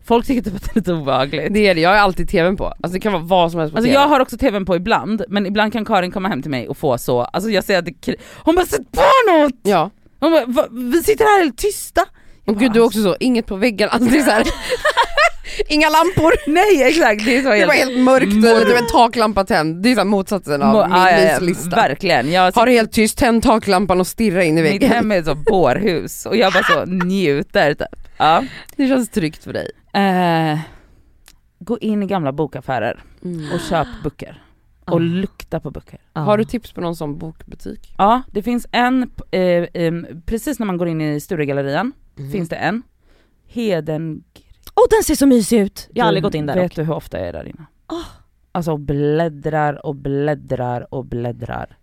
Folk tycker typ att det är lite obehagligt. Det är det, jag har alltid tvn på. Alltså det kan vara vad som helst på Alltså TV. jag har också tvn på ibland, men ibland kan Karin komma hem till mig och få så, alltså jag säger att det kri- Hon bara 'sätt på något!' Ja. Hon bara, "Va- vi sitter här helt tysta. Jag Och gud du är också så, inget på väggen, alltså det är så här. Inga lampor, Nej exakt, det är så det helt... var helt mörkt du vet, en taklampa tänd. Det är så motsatsen av Mo- min ja, ja, ja. Verkligen. Jag Har det helt tyst, tänd taklampan och stirra in i Mitt väggen. hem är så bårhus och jag bara så njuter typ. Ja. Det känns tryggt för dig. Eh, gå in i gamla bokaffärer Mm. och köp böcker. Och lukta på böcker. Ja. Har du tips på någon sån bokbutik? Ja, det finns en, eh, eh, precis när man går in i Sturegallerian Mm. finns det en. Heden... Åh den ser så mysig ut! Jag har aldrig gått in där Vet dock. du hur ofta jag är där inne? Åh. Alltså bläddrar och bläddrar och bläddrar.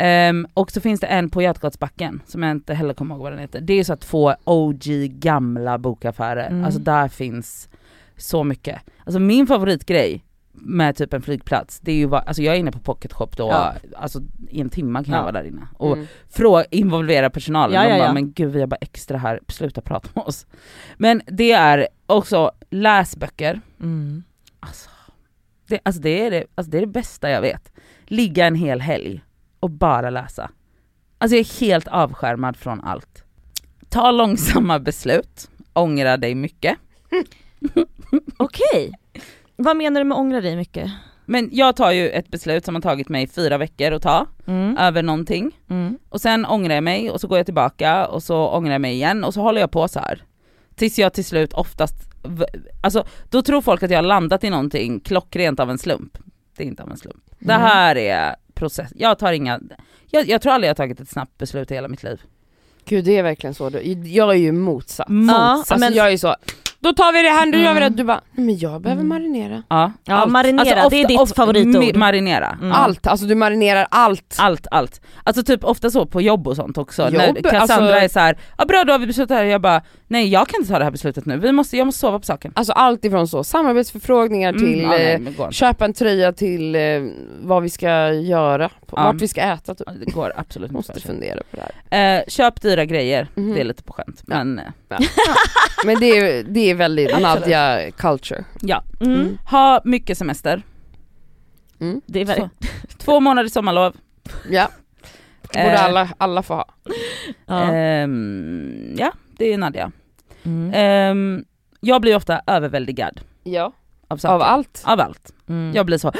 Ehm, och så finns det en på Götgatsbacken som jag inte heller kommer ihåg vad den heter. Det är så att två OG gamla bokaffärer, Mm. alltså där finns så mycket. Alltså min favoritgrej med typ en flygplats, det är ju va- alltså jag är inne på pocket shop då, Ja. alltså i en timme kan Ja. jag vara där inne. Och Mm. frå, involvera personalen, Ja, de ja, bara ja. men gud vi har bara extra här, sluta prata med oss. Men det är också läsböcker, Mm. Alltså det, alltså, det är det, alltså det är det bästa jag vet. Ligga en hel helg och bara läsa. Alltså jag är helt avskärmad från allt. Ta långsamma beslut, ångra dig mycket. Okej. Vad menar du med ångra dig mycket? Men jag tar ju ett beslut som har tagit mig fyra veckor att ta Mm. över någonting. Mm. Och sen ångrar jag mig och så går jag tillbaka och så ångrar jag mig igen och så håller jag på så här. Tills jag till slut oftast, alltså då tror folk att jag har landat i någonting klockrent av en slump. Det är inte av en slump. Det Mm. här är process, jag tar inga, jag, jag tror aldrig jag har tagit ett snabbt beslut i hela mitt liv. Gud det är verkligen så, jag är ju motsatt. Ja, Alltså men- jag är så, då tar vi det här, nu Mm. gör vi det. Du bara, men jag behöver Mm. marinera. Ja, Ja, marinera, det är ditt favoritord. mi- Marinera. Mm. Allt, alltså du marinerar allt. Allt, allt. Alltså typ ofta så på jobb och sånt också. Jobb, när Cassandra alltså- är så här, ja bra då har vi beslutat här, jag bara, nej jag kan inte ta det här beslutet nu, vi måste, jag måste sova på saken. Alltså allt ifrån så, samarbetsförfrågningar till Mm, ja, nej, eh, det köpa en tröja till eh, vad vi ska göra, på, Ja. vart vi ska äta typ. Ja, Det går absolut Måste fundera på det här. Eh, köp dyra grejer, Mhm. det är lite på skämt. Ja. Men eh, Men det är, det är väldigt. Nadja culture. ja, Mm. ha mycket semester. Mm. Det är väldigt... Två månader sommarlov. Ja. Borde Eh, alla, alla få ha. Ja. ehm, ja, det är Nadja. Mm. Ehm, jag blir ofta överväldigad Ja. av. Av allt. Av allt. Mm. Jag blir så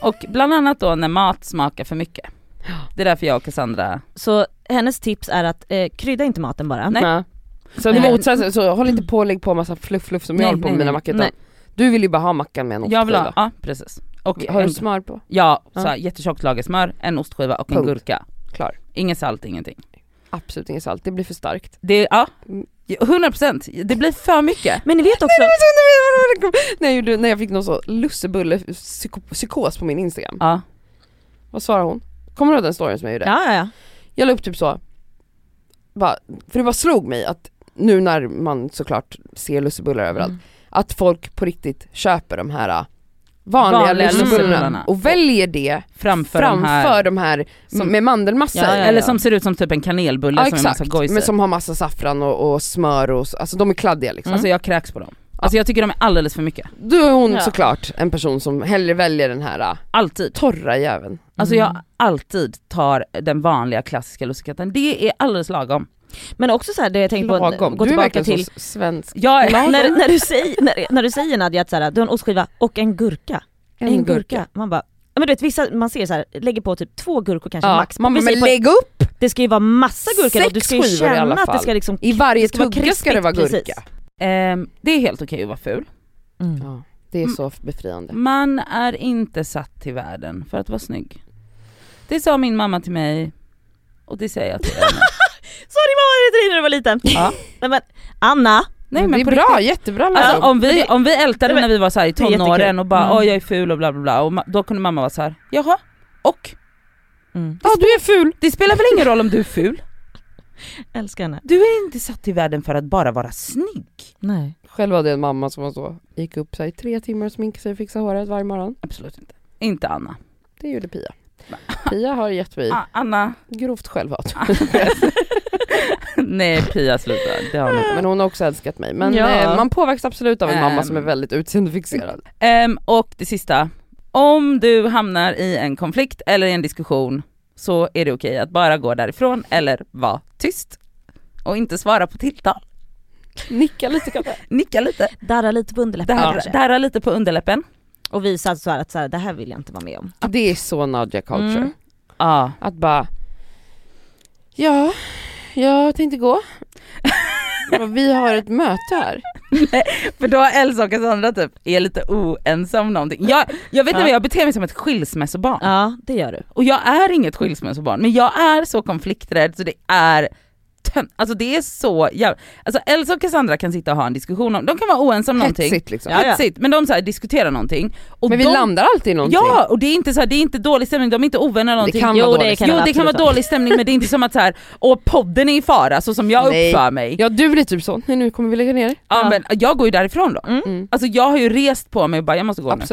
Och bland annat då när mat smakar för mycket. Det är därför jag och Cassandra, Så hennes tips är att eh, krydda inte maten bara. Nej. Nej. Så, Nej. motsatsen, så håll inte på och lägg på massa fluff fluff som Nej, jag håller på nej, med mina mackor. Du vill ju bara ha mackan med en ostskiva. jag vill ha, ja precis. Och Har du smör på? ja, så här, jättetjockt lager smör, en ostskiva och en Punkt. gurka. Klar. Inget salt, ingenting. Absolut inget salt, det blir för starkt. Det, ja, Mm. 100% det blir för mycket. Men ni vet också, när, jag gjorde, när jag fick någon så lussebulle psyko, psykos på min instagram. Ja. Vad svarade hon? Kommer du ihåg den storyn som jag gjorde? ja ja ja. Jag la upp typ så, bara, för det bara slog mig att nu när man såklart ser lussebullar överallt, Mm. att folk på riktigt köper de här vanliga, Vanliga lussebullarna och väljer det Framför, framför de här, de här Som- med mandelmassa Ja, i. ja, eller som ser ut som typ en kanelbulle Ja som är massa exakt, gojs i. men som har massa saffran och, och smör och alltså de är kladdiga liksom. Alltså jag kräks på dem. Alltså jag tycker de är alldeles för mycket. Då är hon Ja. såklart en person som hellre väljer den här äh, Alltid. torra jäveln. Alltså jag alltid tar den vanliga klassiska lussekatten. Det är alldeles lagom. Men också så här, det jag tänkte på, gå du är tillbaka verkligen till så svensk. Är, när, när, du säger, när, när du säger Nadja att så här, du har en ostskiva och en gurka. En, gurka. Man bara, ja men du vet vissa, man ser så här, lägger på typ två gurkor kanske Ja, max. man men på- lägg upp Det ska ju vara massa gurka då, du ska ju skivor i alla känna att det ska liksom i varje ska tugga ska det vara krispigt, gurka. Ehm, det är helt okej att vara ful. Mm. Ja, det är så befriande. Man är inte satt till världen för att vara snygg. Det sa min mamma till mig och det säger jag till henne. Så din mamma dig när du var liten? Ja. Nej men Anna, Nej, det men är på bra, riktigt. jättebra Alltså, om, vi, om vi ältade när vi var så här i är tonåren och bara Mm. oj jag är ful och bla bla bla och då kunde mamma vara så här: jaha, och? mm. Ja du är ful! Det spelar väl ingen roll om du är ful? älskar henne. Du är inte satt till världen för att bara vara snygg. Nej. Själv hade jag en mamma som var så, gick upp sig i tre timmar och sminkade sig och fixade håret varje morgon. Absolut inte. Inte Anna. Det gjorde Pia. Pia har gett mig Ah, Anna. grovt självhat. Nej Pia sluta, det har hon inte. Men hon har också älskat mig. Men Ja. eh, man påverkas absolut av en mamma Ehm. som är väldigt utseendefixerad. Ehm, och det sista, om du hamnar i en konflikt eller i en diskussion så är det okej att bara gå därifrån eller vara tyst och inte svara på tilltal. Nicka lite kanske. Nicka lite, Darra lite på underläppen darra, kanske. darra lite på underläppen. Och visa så här att så här, det här vill jag inte vara med om. Det är så Nadja culture. Mm. Ja, Att bara, ja, jag tänkte gå. Vi har ett möte här. för då har Elsa och Cassandra typ är lite oensamma om någonting. Jag, jag vet inte Ja. jag beter mig som ett skilsmässobarn. Ja det gör du. Och jag är inget skilsmässobarn, men jag är så konflikträdd så det är töm- Alltså det är så jävla... Alltså Elsa och Cassandra kan sitta och ha en diskussion om, de kan vara oense om någonting. Hetsigt liksom. Ja, ja. Hetsigt, men de så här diskuterar någonting. Och Men vi de, landar alltid i någonting. Ja, och det är inte så här, det är inte dålig stämning, de är inte ovänner eller någonting. kan Jo, vara det dåligt. kan jo det det kan vara absolut dålig stämning men det är inte som att så här, och podden är i fara så som jag Nej. uppför mig. Ja du blir typ så, nej nu kommer vi lägga ner. Ja, Ja. men jag går ju därifrån då. Mm. Alltså jag har ju rest på mig och bara jag måste gå nu.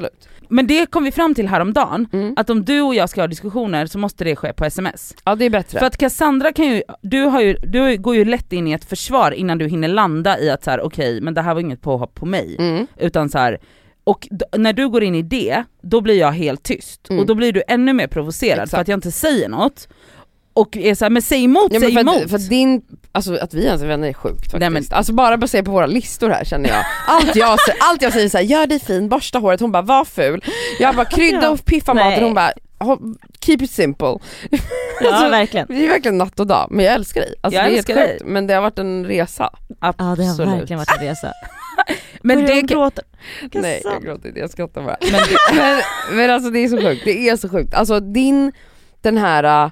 Men det kom vi fram till häromdagen, Mm. att om du och jag ska ha diskussioner så måste det ske på sms. Ja det är bättre. För att Cassandra kan ju, du, har ju, du går ju lätt in i ett försvar innan du hinner landa i att så här: okej men det här var inget påhopp på mig. mm. Utan så här, och när du går in i det, då blir jag helt tyst. Mm. Och då blir du ännu mer provocerad för Exakt. att jag inte säger något. Och är såhär, men säg emot, Ja, men säg för, emot! att, för att din, alltså att vi ens är vänner är sjukt faktiskt. Nej, men- Alltså bara baserat på våra listor här känner jag. Allt jag, allt jag säger såhär, gör dig fin, borsta håret, hon bara var ful. Jag bara krydda och piffa Nej. maten, hon bara "Håll- keep it simple. Ja Alltså, verkligen. Det är verkligen natt och dag, men jag älskar dig. Alltså, Jag det är älskar helt sjukt, dig. men det har varit en resa. Ja det har Absolut. verkligen varit en resa. Men Börjar det, gråta? Nej jag gråter inte, jag skrattar bara. Men, men, men alltså det är så sjukt, det är så sjukt. Alltså din, den här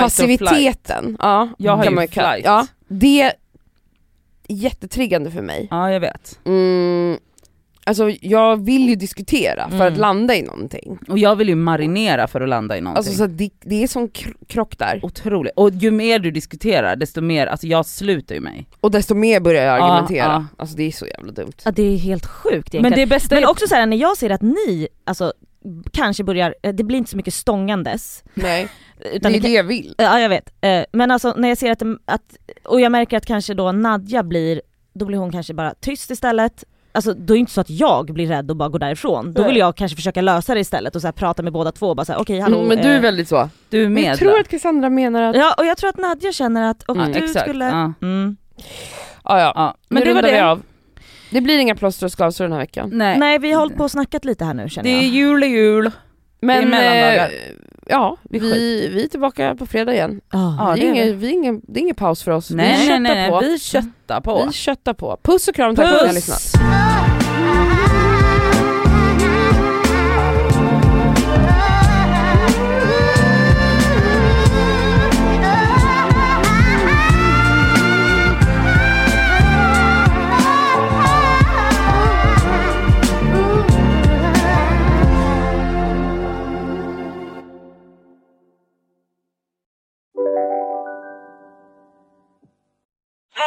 passiviteten, ja, Jag har kan ju man kalla- flight. ja, det är jättetriggande för mig. Ja jag vet. Mm, alltså jag vill ju diskutera för Mm. att landa i någonting. Och jag vill ju marinera för att landa i någonting. Alltså så att det, det är sån kr- krock där. Otroligt. Och ju mer du diskuterar desto mer, alltså jag slutar ju mig. Och desto mer börjar jag Ja, argumentera. ja. Alltså det är så jävla dumt. Ja det är helt sjukt egentligen. Men det bästa Men är också så här, när jag ser att ni, alltså kanske börjar, eh, det blir inte så mycket stångandes. Nej, Utan det är det jag vill. Ja jag vet, Eh, men alltså när jag ser att, att, och jag märker att kanske då Nadja blir, då blir hon kanske bara tyst istället. Alltså då är det inte så att jag blir rädd och bara går därifrån. Då vill jag kanske försöka lösa det istället och så här prata med båda två och bara säga okej hallå. Mm, men du är eh, väldigt så. du är Men med jag tror att Cassandra menar att, Ja och jag tror att Nadja känner att, och Ja, du exakt, skulle... ja. Mm. ja ja, Ja. men nu det var rundar vi det. av. Det blir inga plåster och skavsår den här veckan. Nej. Nej vi har hållit på och snackat lite här nu känner Det är jag. jul och jul. Men mellandagar. eh, ja, Vi vi, vi är tillbaka på fredag igen. Det, det är ingen, vi är ingen, det är ingen paus för oss. vi Nej nej köttar nej, nej. på. vi köttar på. Vi köttar på. Puss och kram, tack för att ni har lyssnat.